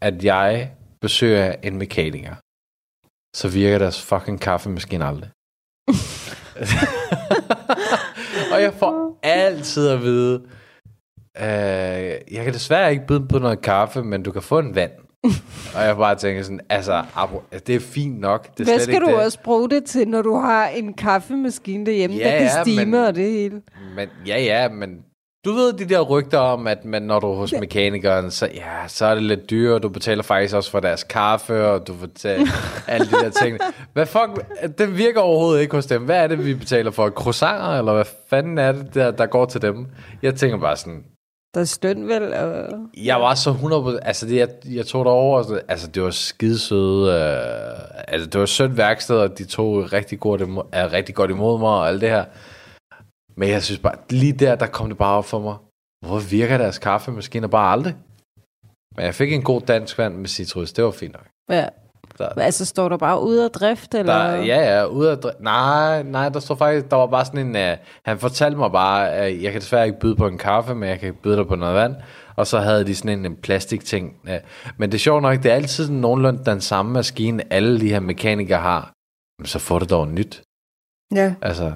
Speaker 6: at jeg besøger en mekaniker, så virker deres fucking kaffemaskine aldrig. og jeg får altid at vide, øh, jeg kan desværre ikke byde på noget kaffe, men du kan få en vand. og jeg bare tænker sådan, altså, det er fint nok. Det er
Speaker 5: Hvad skal du
Speaker 6: det.
Speaker 5: også bruge det til, når du har en kaffemaskine derhjemme,
Speaker 6: Ja,
Speaker 5: der kan
Speaker 6: ja,
Speaker 5: stime
Speaker 6: men-
Speaker 5: og det hele?
Speaker 6: Men, ja, ja, men du ved de der rygter om, at man, når du er hos mekanikeren, så, ja, så er det lidt dyrere. Du betaler faktisk også for deres kaffe, og du betaler alle de der ting. Hvad fuck, det virker overhovedet ikke hos dem. Hvad er det, vi betaler for? Croissanter, eller hvad fanden er det, der, der går til dem? Jeg tænker bare sådan,
Speaker 5: Der er støn vel? Og...
Speaker 6: jeg var så 100%, altså det, jeg, jeg tog derover, altså det var skidesøde, øh, altså det var sødt værksted, og de tog rigtig godt, imod, er rigtig godt imod mig og alt det her. Men jeg synes bare, lige der, der kom det bare op for mig. Hvor virker deres kaffemaskiner bare aldrig? Men jeg fik en god dansk vand med citrus, det var fint nok.
Speaker 5: Ja.
Speaker 6: Der,
Speaker 5: Altså, står der bare ude af drift, eller?
Speaker 6: der, ja, ja, ude af dri- Nej, nej, der stod faktisk, der var bare sådan en, uh, han fortalte mig bare, at jeg kan desværre ikke byde på en kaffe, men jeg kan byde dig på noget vand. Og så havde de sådan en, en plastikting. Uh, men det er sjovt nok, det er altid sådan nogenlunde den samme maskine, alle de her mekanikere har. Men så får det dog nyt.
Speaker 5: ja.
Speaker 6: Altså,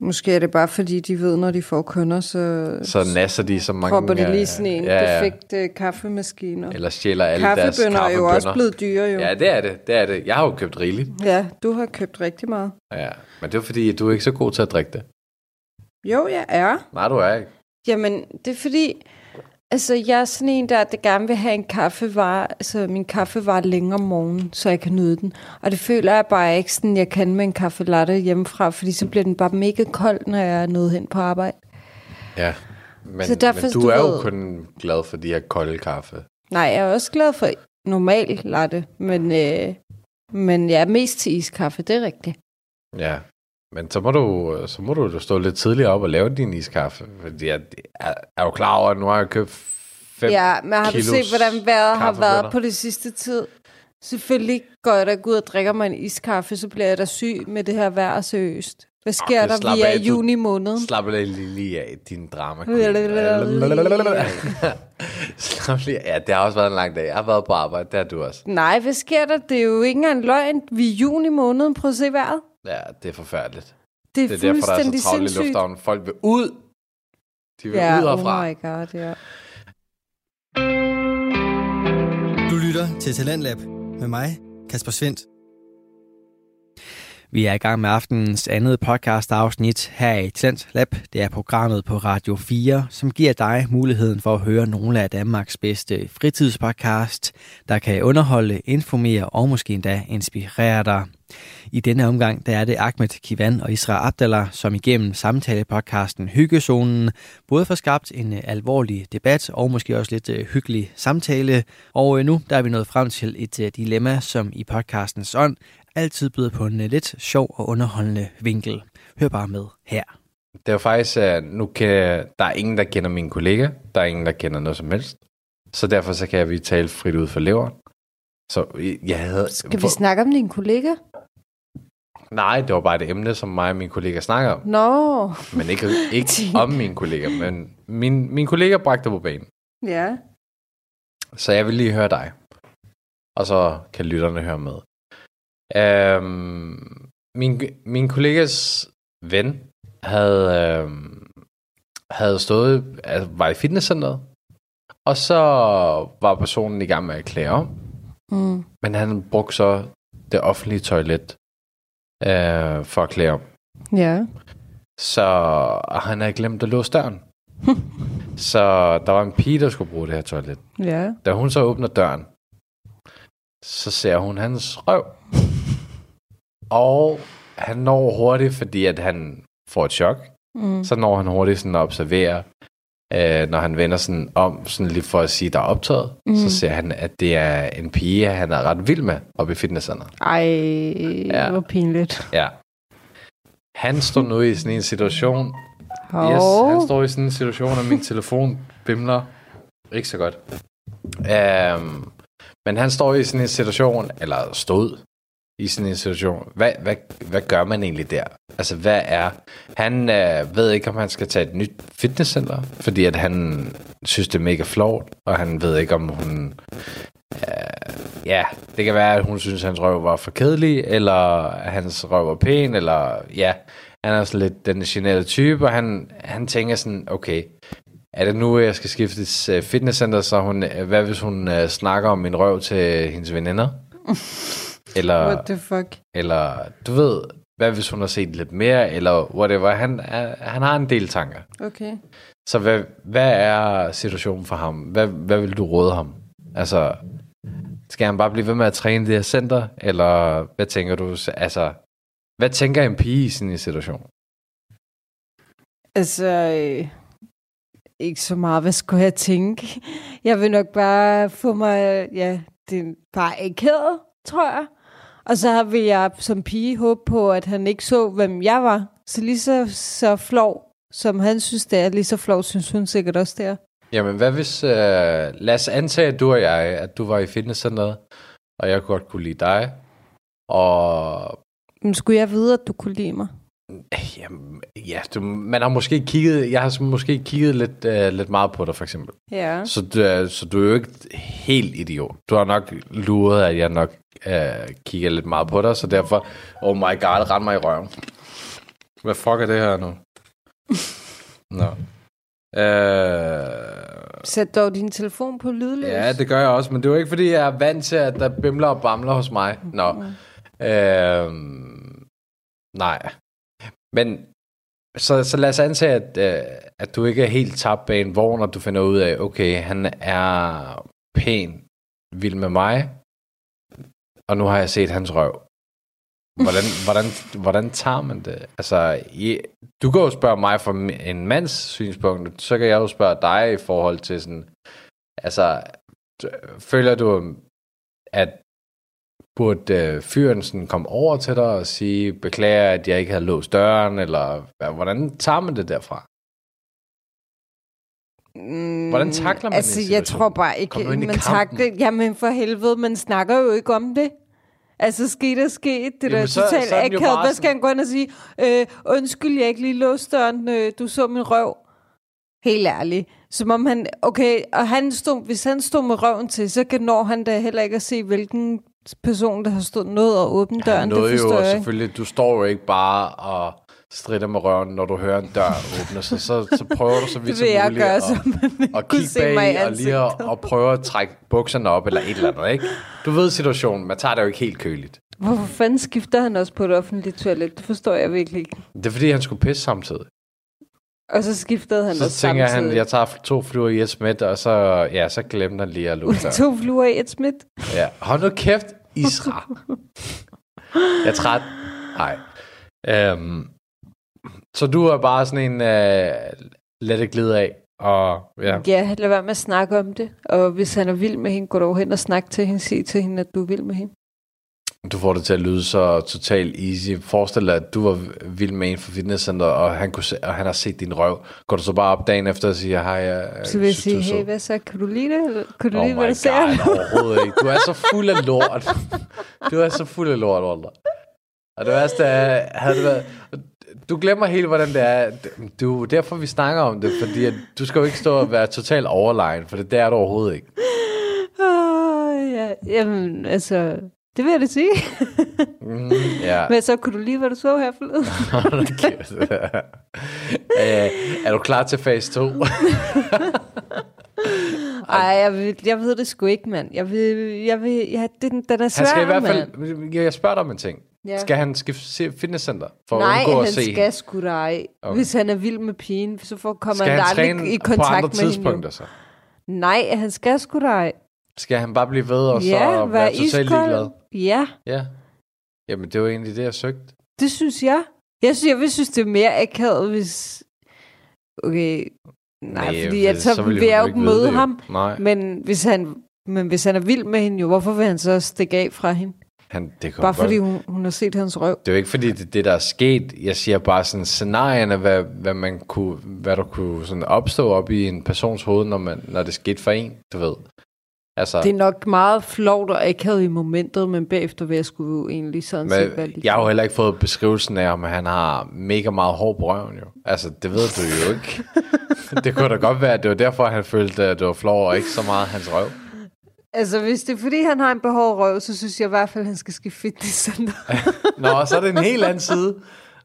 Speaker 5: Måske er det bare, fordi de ved, når de får kunder, så,
Speaker 6: så nasser de så mange...
Speaker 5: propper de
Speaker 6: øh,
Speaker 5: lige sådan en
Speaker 6: ja, ja.
Speaker 5: defekt uh, kaffemaskine.
Speaker 6: Eller stjæler alle deres
Speaker 5: Kaffebønner er jo også blevet dyre, jo.
Speaker 6: Ja, det er det, det er det. Jeg har jo købt rigeligt.
Speaker 5: ja, du har købt rigtig meget.
Speaker 6: Ja, men det er fordi, du er ikke så god til at drikke det.
Speaker 5: Jo, jeg er.
Speaker 6: Nej, du er ikke.
Speaker 5: Jamen, det er fordi, altså jeg er sådan en, der, der gerne vil have en kaffevare, altså min kaffevare længere om morgenen, så jeg kan nyde den. Og det føler jeg bare ikke sådan, jeg kan med en kaffe latte hjemmefra, fordi så bliver den bare mega kold, når jeg er nået hen på arbejde.
Speaker 6: Ja, men,
Speaker 5: Så derfor,
Speaker 6: men du,
Speaker 5: du
Speaker 6: er jo
Speaker 5: ved-
Speaker 6: kun glad for de her kolde kaffe.
Speaker 5: Nej, jeg er også glad for normal latte, men, øh, men jeg er mest til iskaffe, det er rigtigt.
Speaker 6: Ja, men så må du, så må du stå lidt tidligere op og lave din iskaffe. Fordi jeg er, er jo klar over, at nu har jeg købt fem
Speaker 5: Ja, men har du set, hvordan vejret har været på det sidste tid? Selvfølgelig går jeg da ud og drikker mig en iskaffe, så bliver jeg da syg med det her vejr seriøst. Hvad sker
Speaker 6: Okay,
Speaker 5: der? Vi er i juni måned.
Speaker 6: Slap lige, lige af, din drama. Slap lige. Ja, det har også været en lang dag. Jeg har været på arbejde, det har du også.
Speaker 5: Nej, hvad sker der? Det er jo ikke engang løgn. Vi er i juni måned. Prøv at se vejret.
Speaker 6: Ja, det er forfærdeligt.
Speaker 5: Det er,
Speaker 6: Det er derfor, der er så travlt i lufthavnen. Folk vil ud. De vil
Speaker 5: Ja,
Speaker 6: ud
Speaker 5: oh
Speaker 6: herfra.
Speaker 5: my god, ja.
Speaker 7: Du lytter til Talentlab med mig, Kasper Svendt.
Speaker 1: Vi er i gang med aftenens andet podcast afsnit her i Talent Lab. Det er programmet på Radio 4, som giver dig muligheden for at høre nogle af Danmarks bedste fritidspodcast, der kan underholde, informere og måske endda inspirere dig. I denne omgang der er det Ahmed Kivan og Isra Abdallah, som igennem samtalepodcasten Hyggezonen både får skabt en øh, alvorlig debat og måske også lidt øh, hyggelig samtale. Og øh, nu der er vi nået frem til et dilemma, som i podcastens ånd altid byder på en lidt sjov og underholdende vinkel. Hør bare med her.
Speaker 6: Det er jo faktisk, at nu kan, der er ingen, der kender mine kollega. Der er ingen, der kender noget som helst. Så derfor så kan vi tale frit ud for leveren. Så øh, jeg havde...
Speaker 5: Skal vi snakke om din kollega?
Speaker 6: Nej, det var bare et emne, som mig og mine kollegaer snakker om.
Speaker 5: Nå,
Speaker 6: Men ikke, ikke om mine kollegaer, men min, min kollega bragte på banen.
Speaker 5: ja.
Speaker 6: Så jeg vil lige høre dig. Og så kan lytterne høre med. Øhm, min, min kollegas ven havde, øhm, havde stået, altså var i fitnesscenteret, og så var personen i gang med at klæde om,
Speaker 5: Mm.
Speaker 6: men han brugte så det offentlige toilet øh, for at klæde om.
Speaker 5: Ja.
Speaker 6: Så og han havde glemt at låse døren. så der var en pige, der skulle bruge det her toilet.
Speaker 5: Ja.
Speaker 6: Da hun så åbner døren, så ser hun hans røv. Og han når hurtigt, fordi at han får et chok.
Speaker 5: Mm.
Speaker 6: Så når han hurtigt sådan at observere, øh, når han vender sådan om, sådan lige for at sige, der er optaget,
Speaker 5: Mm.
Speaker 6: så ser han, at det er en pige, han er ret vild med oppe i fitnesscenteret.
Speaker 5: Ej,
Speaker 6: Ja.
Speaker 5: hvor pinligt.
Speaker 6: Ja. Han står nu i sådan en situation,
Speaker 5: Hov.
Speaker 6: Yes, han står i sådan en situation, og min telefon bimler. Ikke så godt. Um, men han står i sådan en situation, eller stod i sådan en situation. Hvad, hvad, hvad gør man egentlig der? Altså, hvad er... Han øh, ved ikke, om han skal tage et nyt fitnesscenter, fordi at han synes, det er mega flot, og han ved ikke, om hun... Øh, ja, det kan være, at hun synes, at hans røv var for kedelig, eller at hans røv var pæn, eller ja, han er sådan lidt den generelle type, og han, han tænker sådan, okay, er det nu, jeg skal skifte øh, fitnesscenter, så hun, øh, hvad hvis hun øh, snakker om min røv til hendes veninder? Eller,
Speaker 5: What the fuck?
Speaker 6: eller, du ved, hvad hvis hun har set lidt mere, eller whatever. Han, er- han har en del tanker.
Speaker 5: Okay.
Speaker 6: Så hvad, hvad er situationen for ham? Hvad, hvad vil du råde ham? Altså, skal han bare blive ved med at træne det her center? Eller hvad tænker du? Altså, hvad tænker en pige i sådan en situation?
Speaker 5: Altså, øh, ikke så meget. Hvad skulle jeg tænke? Jeg vil nok bare få mig, ja, det er bare akavet, tror jeg. Og så vil jeg som pige håbe på, at han ikke så, hvem jeg var. Så lige så, så flov, som han synes, det er, lige så flov, synes hun sikkert også, det er.
Speaker 6: Jamen, hvad hvis... Øh, lad os antage, at du og jeg, at du var i fitnesscenteret, og jeg godt kunne lide dig, og
Speaker 5: Men skulle jeg vide, at du kunne lide mig?
Speaker 6: Jamen, ja, du, man har måske kigget, jeg har måske kigget lidt, øh, lidt meget på dig, for eksempel.
Speaker 5: Ja.
Speaker 6: Så du, er, så du er jo ikke helt idiot. Du har nok luret, at jeg nok øh, kigger lidt meget på dig, så derfor, oh my god, rend mig i røven. Hvad fuck er det her nu? Nå. Øh,
Speaker 5: Sæt dog din telefon på lydløs.
Speaker 6: ja, det gør jeg også, men det er jo ikke, fordi jeg er vant til, at der bimler og bamler hos mig. Nå. Øh, nej. Men så, så lad os antage, at, øh, at du ikke er helt tabt bag en vogn, og du finder ud af, okay, han er pæn, vild med mig, og nu har jeg set hans røv. Hvordan, hvordan, hvordan tager man det? Altså, i, du kan jo spørge mig fra en mands synspunkt, så kan jeg jo spørge dig i forhold til sådan, altså, føler du, at burde øh, fyren sådan komme over til dig og sige, beklager, at jeg ikke havde låst døren, eller hvordan tager man det derfra?
Speaker 5: Mm,
Speaker 6: Hvordan takler man
Speaker 5: Altså, jeg tror bare ikke, man takler... Jamen, for helvede, man snakker jo ikke om det. Altså, sket er sket. Det
Speaker 6: Jamen,
Speaker 5: der
Speaker 6: så-
Speaker 5: totalt
Speaker 6: er
Speaker 5: akavet. Hvad skal han gå ind og sige? Øh, undskyld, jeg ikke lige låste døren. Øh, du så min røv. Helt ærligt. Som om han... Okay, og han stod, hvis han stod med røven til, så kan når han da heller ikke at se, hvilken person, der har stået noget og åbnet døren.
Speaker 6: Han
Speaker 5: det forstår
Speaker 6: jo
Speaker 5: jeg ikke.
Speaker 6: selvfølgelig, du står jo ikke bare og strider med røven, når du hører en dør åbne, så, så, så prøver du så vidt som muligt
Speaker 5: gøre,
Speaker 6: at,
Speaker 5: kunne
Speaker 6: kigge bag og lige at, og prøve at trække bukserne op eller et eller andet, ikke? Du ved situationen, man tager det jo ikke helt køligt.
Speaker 5: Hvorfor fanden skifter han også på et offentligt toilet? Det forstår jeg virkelig ikke.
Speaker 6: Det er fordi, han skulle pisse samtidig.
Speaker 5: Og så skiftede han
Speaker 6: Så
Speaker 5: også
Speaker 6: tænker han, jeg tager to flyver i et smidt, og så, ja, så glemte han lige at lukke.
Speaker 5: To fluer i et smidt.
Speaker 6: Ja, hold nu kæft, Isra. Jeg er træt. Nej. Øhm, så du er bare sådan en uh, let det glide af. Og ja,
Speaker 5: Ja, lad være med at snakke om det. Og hvis han er vild med hende, gå dog hen og snak til hende. Sig til hende, at du er vild med hende.
Speaker 6: du får det til at lyde så totalt easy. Forestil dig, at du var vild med en fra fitnesscenter, og han, kunne se, og han har set din røv. Går du så bare op dagen efter og siger, hej, jeg,
Speaker 5: Så vil jeg sige,
Speaker 6: er sød."
Speaker 5: hey, hvad så? Kan du lide det? Eller Kan du
Speaker 6: Oh
Speaker 5: lide, hvad du ser?
Speaker 6: overhovedet ikke. Du er så fuld af lort. Du er så fuld af lort, Walter. Og det værste er, havde det været... Du glemmer helt, hvordan det er. Du, derfor vi snakker om det, fordi at du skal jo ikke stå og være totalt overlegen, for det, det er du overhovedet ikke.
Speaker 5: Ah, ja. Jamen, altså, det vil jeg da sige.
Speaker 6: Mm, ja.
Speaker 5: Men så kunne du lide, hvad du så her forleden?
Speaker 6: Øh, er du klar til fase 2?
Speaker 5: Ej, jeg, ved, jeg ved det sgu ikke, mand. Jeg vil, jeg vil, ja, den, den er svær,
Speaker 6: Han skal i hvert
Speaker 5: mand.
Speaker 6: fald... Jeg spørger dig om en ting.
Speaker 5: Ja.
Speaker 6: Skal han skifte fitnesscenter for
Speaker 5: Nej,
Speaker 6: at undgå at
Speaker 5: han
Speaker 6: se
Speaker 5: skal sgu da ej.
Speaker 6: Okay.
Speaker 5: Hvis han er vild med pigen, så får, kommer
Speaker 6: Skal
Speaker 5: han,
Speaker 6: han
Speaker 5: aldrig i
Speaker 6: på
Speaker 5: kontakt
Speaker 6: andre
Speaker 5: med hende.
Speaker 6: tidspunkter
Speaker 5: jo.
Speaker 6: så?
Speaker 5: Nej, han skal sgu da ej.
Speaker 6: Skal han bare blive ved og så
Speaker 5: ja,
Speaker 6: være
Speaker 5: vær
Speaker 6: totalt ligeglad?
Speaker 5: Ja,
Speaker 6: Ja. Jamen, det var egentlig det, jeg søgte.
Speaker 5: det synes jeg. Jeg synes, jeg vil synes, det er mere akavet, hvis... Okay, nej, fordi at, så, vil jeg jo ikke møde ham.
Speaker 6: Nej,
Speaker 5: Men hvis, han, men hvis han er vild med hende, jo, hvorfor vil han så stikke af fra hende?
Speaker 6: Han, det
Speaker 5: Bare
Speaker 6: godt-
Speaker 5: fordi hun, hun har set hans røv.
Speaker 6: Det er jo ikke fordi, det det, der er sket. Jeg siger bare sådan scenarierne, hvad, hvad, man kunne, hvad der kunne sådan opstå op i en persons hoved, når, man, når det skete for en, du ved. Altså,
Speaker 5: Det er nok meget flovt og akavet i momentet, men bagefter vil jeg skulle jo egentlig sådan set være
Speaker 6: men jeg har jo heller ikke fået beskrivelsen af, om han har mega meget hår på røven, jo. Altså, det ved du jo ikke. det kunne da godt være, at det var derfor, han følte, at det var flov, og ikke så meget hans røv.
Speaker 5: Altså, hvis det er fordi, han har en behåret røv, så synes jeg i hvert fald, at han skal skifte fitnesscenter.
Speaker 6: Nå, så er det en helt anden side.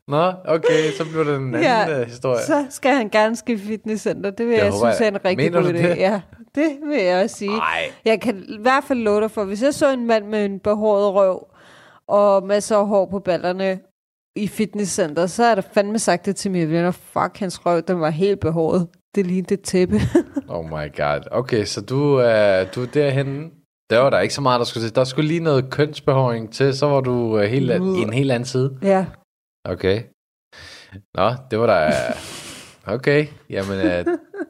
Speaker 6: Nå, okay, så bliver det en anden
Speaker 5: Ja,
Speaker 6: ja, historie.
Speaker 5: så skal han gerne skifte fitnesscenter. Det vil jeg,
Speaker 6: håber
Speaker 5: synes er
Speaker 6: jeg.
Speaker 5: en rigtig god idé.
Speaker 6: det?
Speaker 5: Ja, det vil jeg også sige.
Speaker 6: Nej.
Speaker 5: Jeg kan i hvert fald love dig for, hvis jeg så en mand med en behåret røv og masser af hår på ballerne i fitnesscenter, så er der fandme sagt det til mine venner. Fuck, hans røv, den var helt behåret. Det lignede et tæppe.
Speaker 6: Oh my god. Okay, så du, er du er derhenne. Der var der ikke så meget, der skulle til. Der skulle lige noget kønsbehåring til, så var du uh, helt, i en helt anden side.
Speaker 5: ja.
Speaker 6: Okay. Nå, det var da... Okay, jamen uh,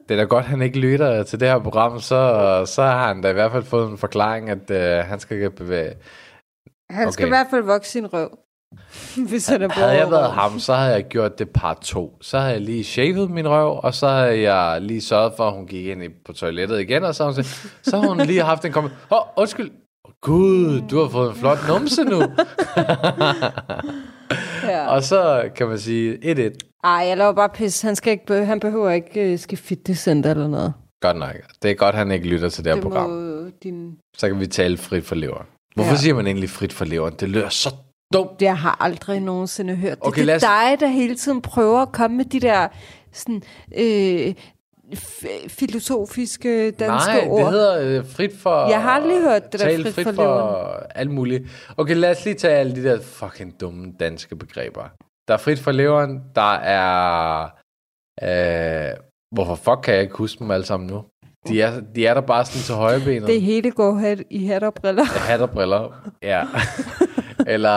Speaker 6: det er da godt, han ikke lytter til det her program, så, så har han da i hvert fald fået en forklaring, at uh, han skal bevæge...
Speaker 5: Han okay. skal i hvert fald vokse sin røv. hvis han er behåret
Speaker 6: Havde jeg været ham, så havde jeg gjort det part to. Så havde jeg lige shavet min røv, og så havde jeg lige sørget for, at hun gik ind på toilettet igen, og så, har hun sagt, så har hun lige haft en kommentar. Åh, oh, undskyld. Gud, du har fået en flot numse nu.
Speaker 5: Ja.
Speaker 6: og så kan man sige 1-1.
Speaker 5: Ej, jeg laver bare pis. Han, skal ikke, han behøver ikke uh, skifte fitnesscenter eller noget.
Speaker 6: Godt nok. Det er godt, han ikke lytter til det her
Speaker 5: Det
Speaker 6: program.
Speaker 5: må din...
Speaker 6: Så kan vi tale frit for leveren. Hvorfor ja. Siger man egentlig frit for leveren? Det lyder så dumt.
Speaker 5: Jeg har aldrig nogensinde hørt det.
Speaker 6: Okay,
Speaker 5: det er
Speaker 6: os-
Speaker 5: dig, der hele tiden prøver at komme med de der sådan, øh, f- filosofiske danske
Speaker 6: Nej,
Speaker 5: ord.
Speaker 6: det hedder øh, frit for...
Speaker 5: Jeg har aldrig hørt det der frit
Speaker 6: frit
Speaker 5: for
Speaker 6: for alt muligt. Okay, lad os lige tage alle de der fucking dumme danske begreber. Der er frit for leveren, der er... Øh, hvorfor fuck kan jeg ikke huske dem alle sammen nu? De er, de er der bare sådan til højrebenet.
Speaker 5: Det hele går hat i hat og briller.
Speaker 6: Hat og briller. Ja. Eller...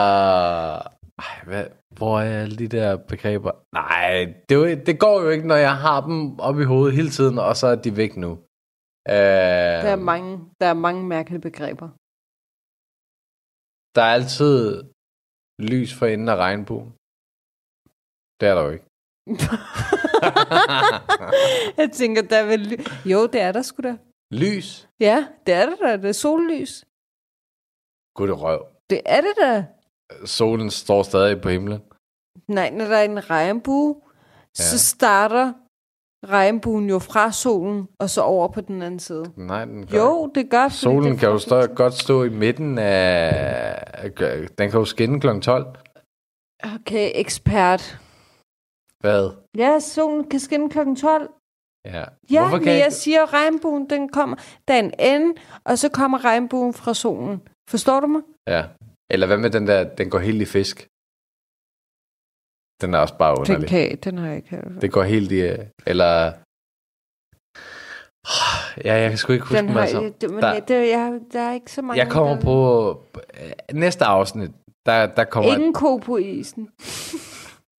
Speaker 6: Ej, hvad, hvor er alle de der begreber? Nej, det, jo- det går jo ikke, når jeg har dem op i hovedet hele tiden, og så er de væk nu. Øh,
Speaker 5: Der er mange, der er mange mærkelige begreber.
Speaker 6: Der er altid lys for enden af regnbuen. Det er der jo ikke.
Speaker 5: jeg tænker, der er vel... ly- Jo, det er der sgu da.
Speaker 6: Lys?
Speaker 5: Ja, det er det da. Det er sollys.
Speaker 6: Gud det røv.
Speaker 5: Det er det da.
Speaker 6: Solen står stadig på himlen.
Speaker 5: Nej, når der er en regnbue, ja. så starter regnbuen jo fra solen, og så over på den anden side.
Speaker 6: Nej, den gør
Speaker 5: Jo, det gør.
Speaker 6: Solen
Speaker 5: det
Speaker 6: kan jo stå, godt stå i midten af... Den kan jo skinne kl. 12.
Speaker 5: Okay, ekspert.
Speaker 6: Hvad?
Speaker 5: Ja, solen kan skinne klokken 12.
Speaker 6: Ja.
Speaker 5: Ja,
Speaker 6: Hvorfor
Speaker 5: men
Speaker 6: kan
Speaker 5: jeg
Speaker 6: jeg...
Speaker 5: siger, at regnbuen, den kommer, der er en ende, og så kommer regnbuen fra solen. Forstår du mig?
Speaker 6: Ja. Eller hvad med den der, den går helt i fisk? Den er også bare
Speaker 5: Den,
Speaker 6: underlig.
Speaker 5: kan, den har jeg ikke hørt.
Speaker 6: Det går helt i... Eller... Ja, jeg kan sgu ikke huske
Speaker 5: Den har,
Speaker 6: alle sammen.
Speaker 5: det, men
Speaker 6: Der-
Speaker 5: der, det, jeg, der er ikke så mange.
Speaker 6: Jeg kommer
Speaker 5: der-
Speaker 6: på... øh, Næste afsnit, der, der kommer...
Speaker 5: Ingen ko på isen.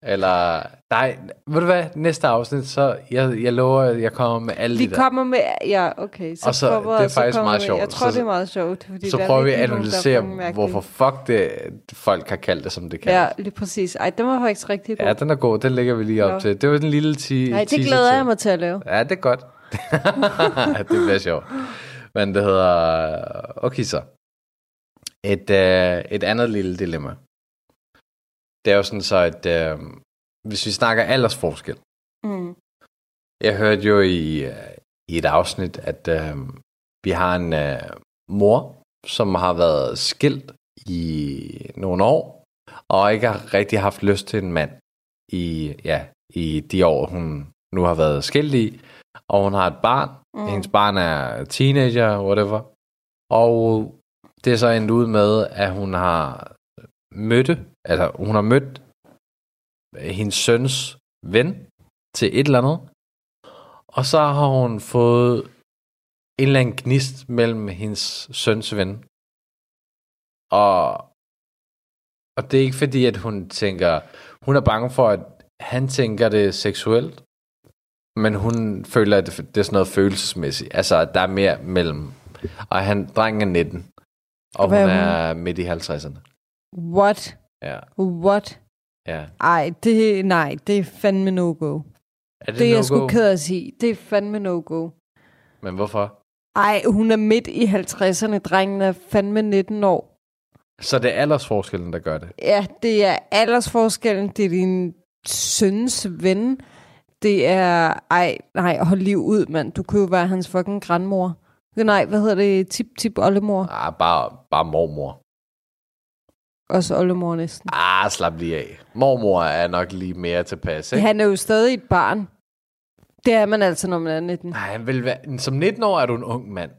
Speaker 6: Eller... Nej, ved du hvad? Næste afsnit, så... Jeg, jeg lover, at jeg kommer med alle
Speaker 5: Vi
Speaker 6: de der.
Speaker 5: kommer med... Ja, okay. Så
Speaker 6: Og så-
Speaker 5: prøver-
Speaker 6: det er
Speaker 5: så
Speaker 6: faktisk meget sjovt.
Speaker 5: Jeg tror,
Speaker 6: Så-
Speaker 5: det er meget sjovt. Fordi
Speaker 6: Så
Speaker 5: der er
Speaker 6: prøver vi at
Speaker 5: er
Speaker 6: analysere, hvorfor fuck det, folk har kaldt det, som det kan.
Speaker 5: Ja, lige præcis. Ej, den var faktisk rigtig god.
Speaker 6: Ja, den er god. Den lægger vi lige op
Speaker 5: Nå.
Speaker 6: til. Det var den lille ti-
Speaker 5: Nej, det glæder
Speaker 6: til.
Speaker 5: jeg mig til at lave.
Speaker 6: Ja, det er godt. det bliver sjovt. Men det hedder... Okay, så. Et, øh, et andet lille dilemma. Det er jo sådan så, at øh, hvis vi snakker aldersforskel.
Speaker 5: Mm.
Speaker 6: Jeg hørte jo i, øh, i et afsnit, at øh, vi har en øh, mor, som har været skilt i nogle år, og ikke har rigtig haft lyst til en mand i, ja, i de år, hun nu har været skilt i. Og hun har et barn.
Speaker 5: Mm.
Speaker 6: Hendes barn er teenager, whatever. Og det er så endt ud med, at hun har mødt, altså hun har mødt hendes søns ven til et eller andet. Og så har hun fået en eller anden gnist mellem hendes søns ven. Og, og det er ikke fordi, at hun tænker, hun er bange for, at han tænker det seksuelt, men hun føler, at det er sådan noget følelsesmæssigt. Altså, at der er mere mellem. Og han, drengen er 19, og
Speaker 5: Hvad
Speaker 6: hun
Speaker 5: er hun?
Speaker 6: midt i 50'erne.
Speaker 5: What?
Speaker 6: Ja,
Speaker 5: What?
Speaker 6: ja.
Speaker 5: Ej, det, nej, det er fandme no-go.
Speaker 6: Er
Speaker 5: Det,
Speaker 6: det,
Speaker 5: er jeg
Speaker 6: no-go?
Speaker 5: sgu ked at sige. Det er fandme no-go.
Speaker 6: Men hvorfor?
Speaker 5: Ej, hun er midt i 50'erne. Drengen er fandme 19 år.
Speaker 6: Så det er aldersforskellen, der gør det.
Speaker 5: Ja, det er aldersforskellen. Det er din søns ven. Det er... Ej, nej, hold lige ud, mand. Du kunne jo være hans fucking grandmor. Nej, hvad hedder det? Tip-tip oldemor.
Speaker 6: Ah, bare, bare mormor.
Speaker 5: Også oldemor næsten.
Speaker 6: Ah, slap lige af. Mormor er nok lige mere tilpas, ikke?
Speaker 5: Han er jo stadig et barn. Det er man altså, når man er 19.
Speaker 6: Nej, han vil være... Som 19 år er du en ung mand.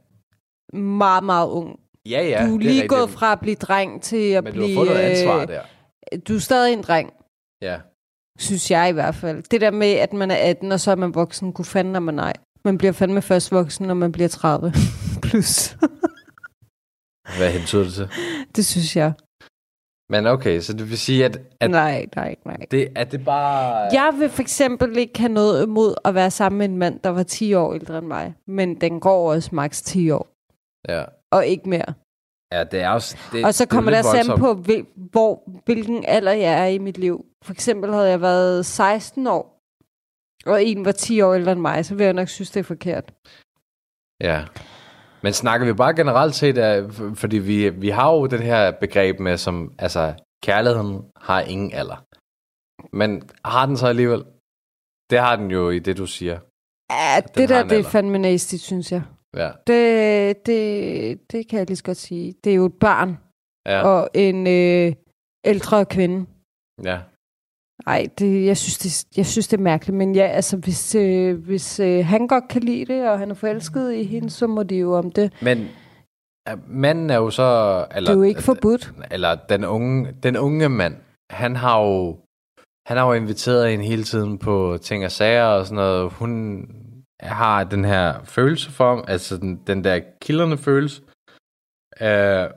Speaker 5: Meget, meget ung.
Speaker 6: Ja, ja.
Speaker 5: du er
Speaker 6: det
Speaker 5: lige
Speaker 6: rigtigt.
Speaker 5: gået fra at blive dreng til at
Speaker 6: Men du har
Speaker 5: blive...
Speaker 6: fået noget ansvar
Speaker 5: øh,
Speaker 6: der.
Speaker 5: Du er stadig en dreng,
Speaker 6: Ja.
Speaker 5: synes jeg i hvert fald. Det der med, at man er 18, og så er man voksen, kunne fanden er man nej. Man bliver fandme først voksen, når man bliver 30 plus.
Speaker 6: Hvad hentyder det til?
Speaker 5: det synes jeg.
Speaker 6: Men okay, så det vil sige, at, at
Speaker 5: nej, nej, nej.
Speaker 6: det, at det bare...
Speaker 5: Jeg vil for eksempel ikke have noget imod at være sammen med en mand, der var 10 år ældre end mig. Men den går også maks 10 år.
Speaker 6: Ja.
Speaker 5: Og ikke mere.
Speaker 6: ja, det er også... Det,
Speaker 5: Og så
Speaker 6: det er
Speaker 5: kommer
Speaker 6: lidt
Speaker 5: der sammen på, hvil, hvor, hvilken alder jeg er i mit liv. For eksempel havde jeg været 16 år, og en var 10 år ældre end mig, så vil jeg nok synes, det er forkert.
Speaker 6: Ja. Men snakker vi bare generelt set, af, fordi vi, vi har jo den her begreb med, som, altså, kærligheden har ingen alder. Men har den så alligevel? Det har den jo i det, du siger.
Speaker 5: Ja, det der, det er fandme nasty, synes jeg.
Speaker 6: Ja.
Speaker 5: Det, det, det kan jeg lige så godt sige. Det er jo et barn
Speaker 6: Ja.
Speaker 5: og en øh, ældre kvinde.
Speaker 6: ja.
Speaker 5: Ej, det, jeg, synes, det, jeg synes, det er mærkeligt. Men ja, altså, hvis, øh, hvis øh, han godt kan lide det, og han er forelsket i hende, så må de jo om det.
Speaker 6: Men manden er jo så... Eller,
Speaker 5: Det er jo ikke forbudt.
Speaker 6: Eller den unge, den unge mand, han har jo... Han har jo inviteret hende hele tiden på ting og sager og sådan noget. Hun har den her følelse for ham, altså den, den der kilderne følelse. Øh,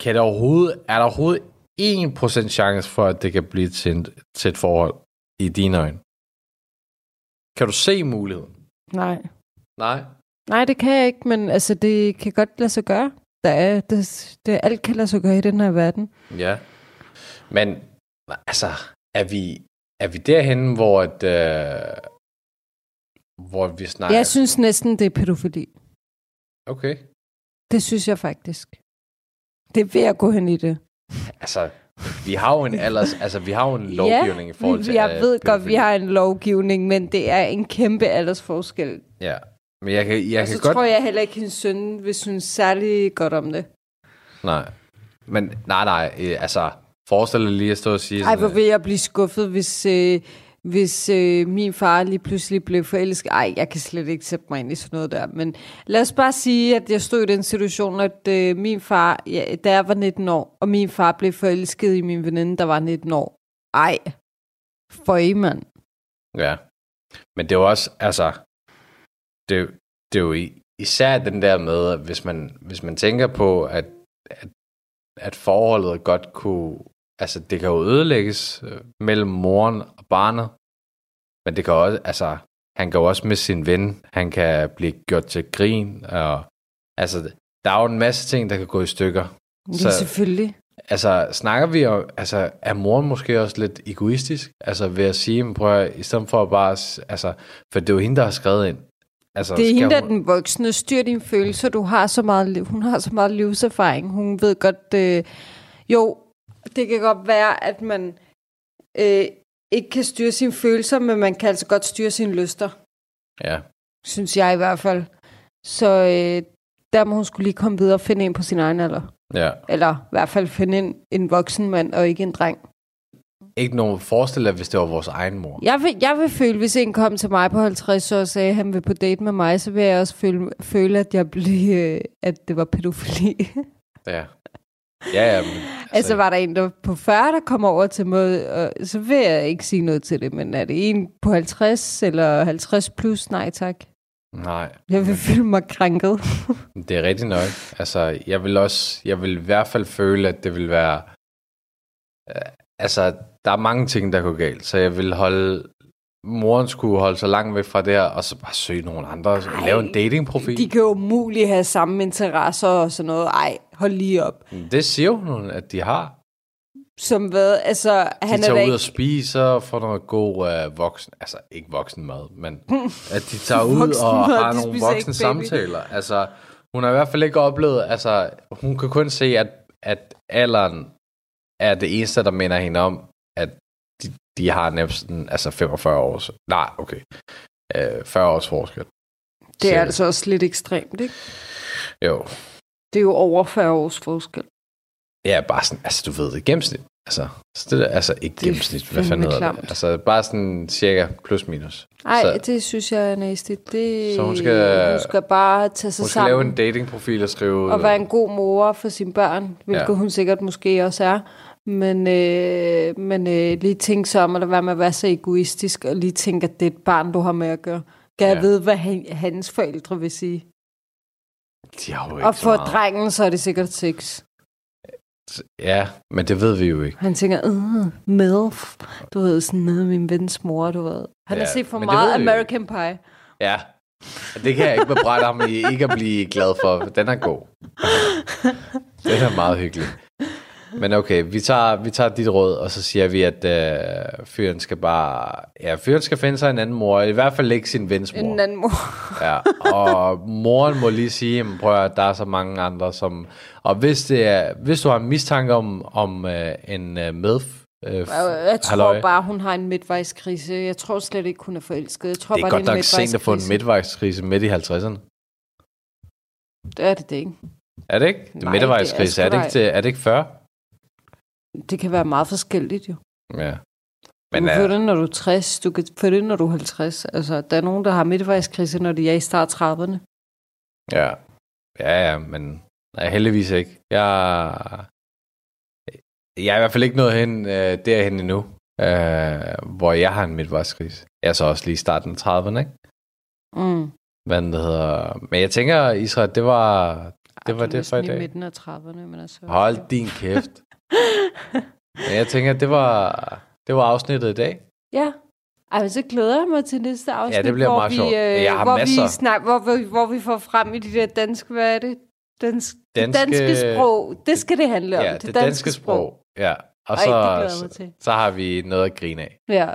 Speaker 6: kan der overhovedet, er der overhovedet 1% chance for, at det kan blive til, en, til et forhold i dine øjne? Kan du se muligheden?
Speaker 5: Nej.
Speaker 6: Nej.
Speaker 5: Nej, det kan jeg ikke, men altså, det kan godt lade sig gøre. Der er, det, det, alt kan lade sig gøre i den her verden.
Speaker 6: Ja. Men altså, er vi, er vi derhen, hvor, et, øh, hvor vi snakker...
Speaker 5: Jeg synes næsten, det er pædofili.
Speaker 6: Okay.
Speaker 5: Det synes jeg faktisk. Det er ved at gå hen i det.
Speaker 6: Altså, vi har jo en alders, altså vi har jo en lovgivning
Speaker 5: ja,
Speaker 6: i forhold til...
Speaker 5: jeg ved godt, vi har en lovgivning, men det er en kæmpe aldersforskel.
Speaker 6: Ja, men jeg kan, jeg
Speaker 5: og
Speaker 6: kan
Speaker 5: så
Speaker 6: godt...
Speaker 5: tror jeg heller ikke, hendes søn vil synes særlig godt om det.
Speaker 6: Nej, men nej, nej, øh, altså forestil dig lige at stå og sige
Speaker 5: Ej, hvor
Speaker 6: øh,
Speaker 5: vil jeg blive skuffet, hvis, øh, hvis øh, min far lige pludselig blev forelsket. Ej, jeg kan slet ikke sætte mig ind i sådan noget der. Men lad os bare sige, at jeg stod i den situation, at øh, min far, ja, da jeg var 19 år, og min far blev forelsket i min veninde, der var 19 år. Ej, for I, mand.
Speaker 6: Ja. Men det er jo også, altså, det, det er jo især den der med, at hvis man, hvis man tænker på, at, at, at forholdet godt kunne, altså det kan jo ødelægges øh, mellem moren og barnet, men det kan også, altså, han kan jo også med sin ven, han kan blive gjort til grin, og altså, der er jo en masse ting, der kan gå i stykker.
Speaker 5: Det er
Speaker 6: Så-
Speaker 5: selvfølgelig.
Speaker 6: Altså, snakker vi om, altså, er moren måske også lidt egoistisk? Altså, ved at sige, men prøv at, i stedet for at bare, altså, for det er jo hende, der har skrevet ind. Altså,
Speaker 5: Det er hende, der er
Speaker 6: hun-
Speaker 5: den voksne. Styr dine følelser. Du har så meget, hun har så meget livserfaring. Hun ved godt... Øh, jo, det kan godt være, at man øh, ikke kan styre sine følelser, men man kan altså godt styre sine lyster.
Speaker 6: Ja,
Speaker 5: Synes jeg i hvert fald. Så øh, der må hun skulle lige komme videre og finde en på sin egen alder.
Speaker 6: ja.
Speaker 5: Eller i hvert fald finde en, en voksen mand og ikke en dreng.
Speaker 6: Ikke nogen forestil dig, hvis det var vores egen mor.
Speaker 5: Jeg vil, jeg vil føle, hvis en kom til mig på 50 år og sagde, at han vil på date med mig, så vil jeg også føle, føle at, jeg blev, øh, at det var pædofili.
Speaker 6: Ja, ja, ja men,
Speaker 5: Altså, altså var der en, der på 40, der kommer over til mig, og så vil jeg ikke sige noget til det, men er det en på 50 eller 50 plus? Nej tak.
Speaker 6: nej,
Speaker 5: Jeg vil føle mig krænket.
Speaker 6: det er rigtigt nok. Altså, jeg vil også, jeg vil i hvert fald føle, at det vil være, øh, altså, der er mange ting, der går galt, så jeg vil holde, moren skulle holde sig langt væk fra det her, og så bare søge nogle andre, og lave en datingprofil.
Speaker 5: De kan jo umuligt have samme interesser og sådan noget. Ej, hold lige op.
Speaker 6: Det siger hun, at de har.
Speaker 5: Som hvad? Altså,
Speaker 6: De
Speaker 5: han er
Speaker 6: tager
Speaker 5: da
Speaker 6: ud
Speaker 5: ikke...
Speaker 6: og spiser og får noget god uh, voksen, altså ikke voksen mad, men at de tager ud
Speaker 5: Voksen
Speaker 6: og
Speaker 5: mad,
Speaker 6: har nogle voksne
Speaker 5: ikke
Speaker 6: samtaler. Altså, hun har i hvert fald ikke oplevet, altså, hun kan kun se, at, at alderen er det eneste, der minder hende om, de, de har næsten, altså 45 års, nej, okay, uh, 40 års forskel.
Speaker 5: Det er
Speaker 6: Så-
Speaker 5: altså også lidt ekstremt, ikke?
Speaker 6: Jo,
Speaker 5: Det er jo over 40 års forskel.
Speaker 6: ja, bare sådan, altså du ved det, gennemsnit. Altså, så det er, altså ikke
Speaker 5: Det
Speaker 6: gennemsnit, hvad fanden hedder
Speaker 5: klamt.
Speaker 6: det? Altså bare sådan cirka plus minus.
Speaker 5: Nej, det synes jeg er næstigt. Det,
Speaker 6: Så hun skal-
Speaker 5: hun skal bare tage sig
Speaker 6: Hun skal lave
Speaker 5: sammen
Speaker 6: en datingprofil og skrive...
Speaker 5: og være en god mor for sine børn, hvilket
Speaker 6: ja.
Speaker 5: hun sikkert måske også er. Men, øh, men øh, lige tænke sig om, at lade være med at være så egoistisk, og lige tænke, at det er et barn, du har med at gøre. Kan jeg
Speaker 6: Ja.
Speaker 5: vide, hvad han, hans forældre vil sige?
Speaker 6: De har jo ikke
Speaker 5: Og
Speaker 6: så
Speaker 5: for
Speaker 6: meget.
Speaker 5: drengen, så er det sikkert sex.
Speaker 6: Ja, men det ved vi jo ikke.
Speaker 5: Han tænker, øh, MILF. Du ved, sådan med min vens mor, du ved. Han
Speaker 6: Ja,
Speaker 5: har set for meget
Speaker 6: jo
Speaker 5: American Pie.
Speaker 6: Ja. Det kan jeg ikke bebrejde ham i ikke at blive glad for. Den er god. Den er meget hyggelig. Men okay, vi tager, vi tager dit råd, og så siger vi, at øh, fyren skal bare... Ja, fyren skal finde sig en anden mor. I hvert fald ikke sin vens mor.
Speaker 5: En anden mor.
Speaker 6: Ja, og moren må lige sige, "Jamen, prøv at der er så mange andre, som... Og hvis, det er, hvis du har en mistanke om, om øh, en øh, medf... Øh,
Speaker 5: Jeg, tror
Speaker 6: halløj,
Speaker 5: bare, hun har en midtvejskrise. Jeg tror slet ikke, hun er forelsket. Jeg tror
Speaker 6: det er
Speaker 5: bare,
Speaker 6: godt
Speaker 5: det er
Speaker 6: nok sent at få en
Speaker 5: midtvejskrise.
Speaker 6: midt i 50'erne.
Speaker 5: Det er det det ikke.
Speaker 6: Er det ikke? Det
Speaker 5: Nej,
Speaker 6: er midtvejskrise.
Speaker 5: det er
Speaker 6: Er, det ikke er det ikke 40?
Speaker 5: Det kan være meget forskelligt jo.
Speaker 6: Ja.
Speaker 5: Men,
Speaker 6: Men
Speaker 5: du kan få
Speaker 6: øh,
Speaker 5: det, når du er 60. Du kan få det, når du er 50. Altså, der er nogen, der har midtvejskrise, når de er i start 30'erne.
Speaker 6: ja. Ja, ja, men nej, heldigvis ikke. Jeg, jeg er i hvert fald ikke nået hen øh, derhen endnu, øh, hvor jeg har en midtvejskrise. Jeg er så også lige i starten af 30'erne, ikke?
Speaker 5: Mm.
Speaker 6: Hvad det hedder. Men jeg tænker, Israel, det var, det, var
Speaker 5: du er
Speaker 6: det for i dag.
Speaker 5: midten af 30'erne, men altså...
Speaker 6: Hold din kæft. Men jeg tænker, det var, det var afsnittet i dag.
Speaker 5: Ja. Ej, men så glæder jeg mig til næste afsnit,
Speaker 6: Ja, det bliver
Speaker 5: hvor
Speaker 6: meget
Speaker 5: vi,
Speaker 6: sjovt.
Speaker 5: Øh,
Speaker 6: Jeg har
Speaker 5: hvor
Speaker 6: masser.
Speaker 5: Vi snak, hvor, hvor, hvor vi får frem i de der danske, hvad er det? Dansk, danske,
Speaker 6: Danske-
Speaker 5: danske sprog. Det skal det handle om.
Speaker 6: Ja, det, det danske sprog. Ja. Og
Speaker 5: Ej, det glæder jeg
Speaker 6: så,
Speaker 5: mig til.
Speaker 6: så har vi noget at grine af.
Speaker 5: Ja.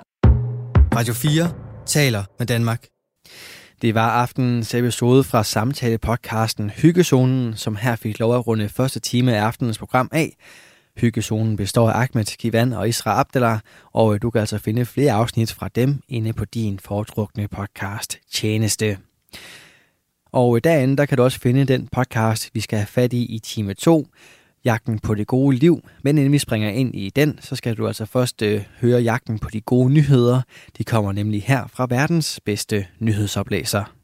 Speaker 7: Radio 4 taler med Danmark.
Speaker 1: Det var aftenens episode fra samtale-podcasten Hyggezonen, som her fik lov at runde første time af aftenens program af. Hyggezonen består af Ahmed Kivan og Isra Abdelar, og øh, du kan altså finde flere afsnit fra dem inde på din foretrukne podcast Tjeneste. Og øh, derinde, der kan du også finde den podcast, vi skal have fat i i time 2, Jagten på det gode liv. Men inden vi springer ind i den, så skal du altså først øh, høre Jagten på de gode nyheder. De kommer nemlig her fra verdens bedste nyhedsoplæser.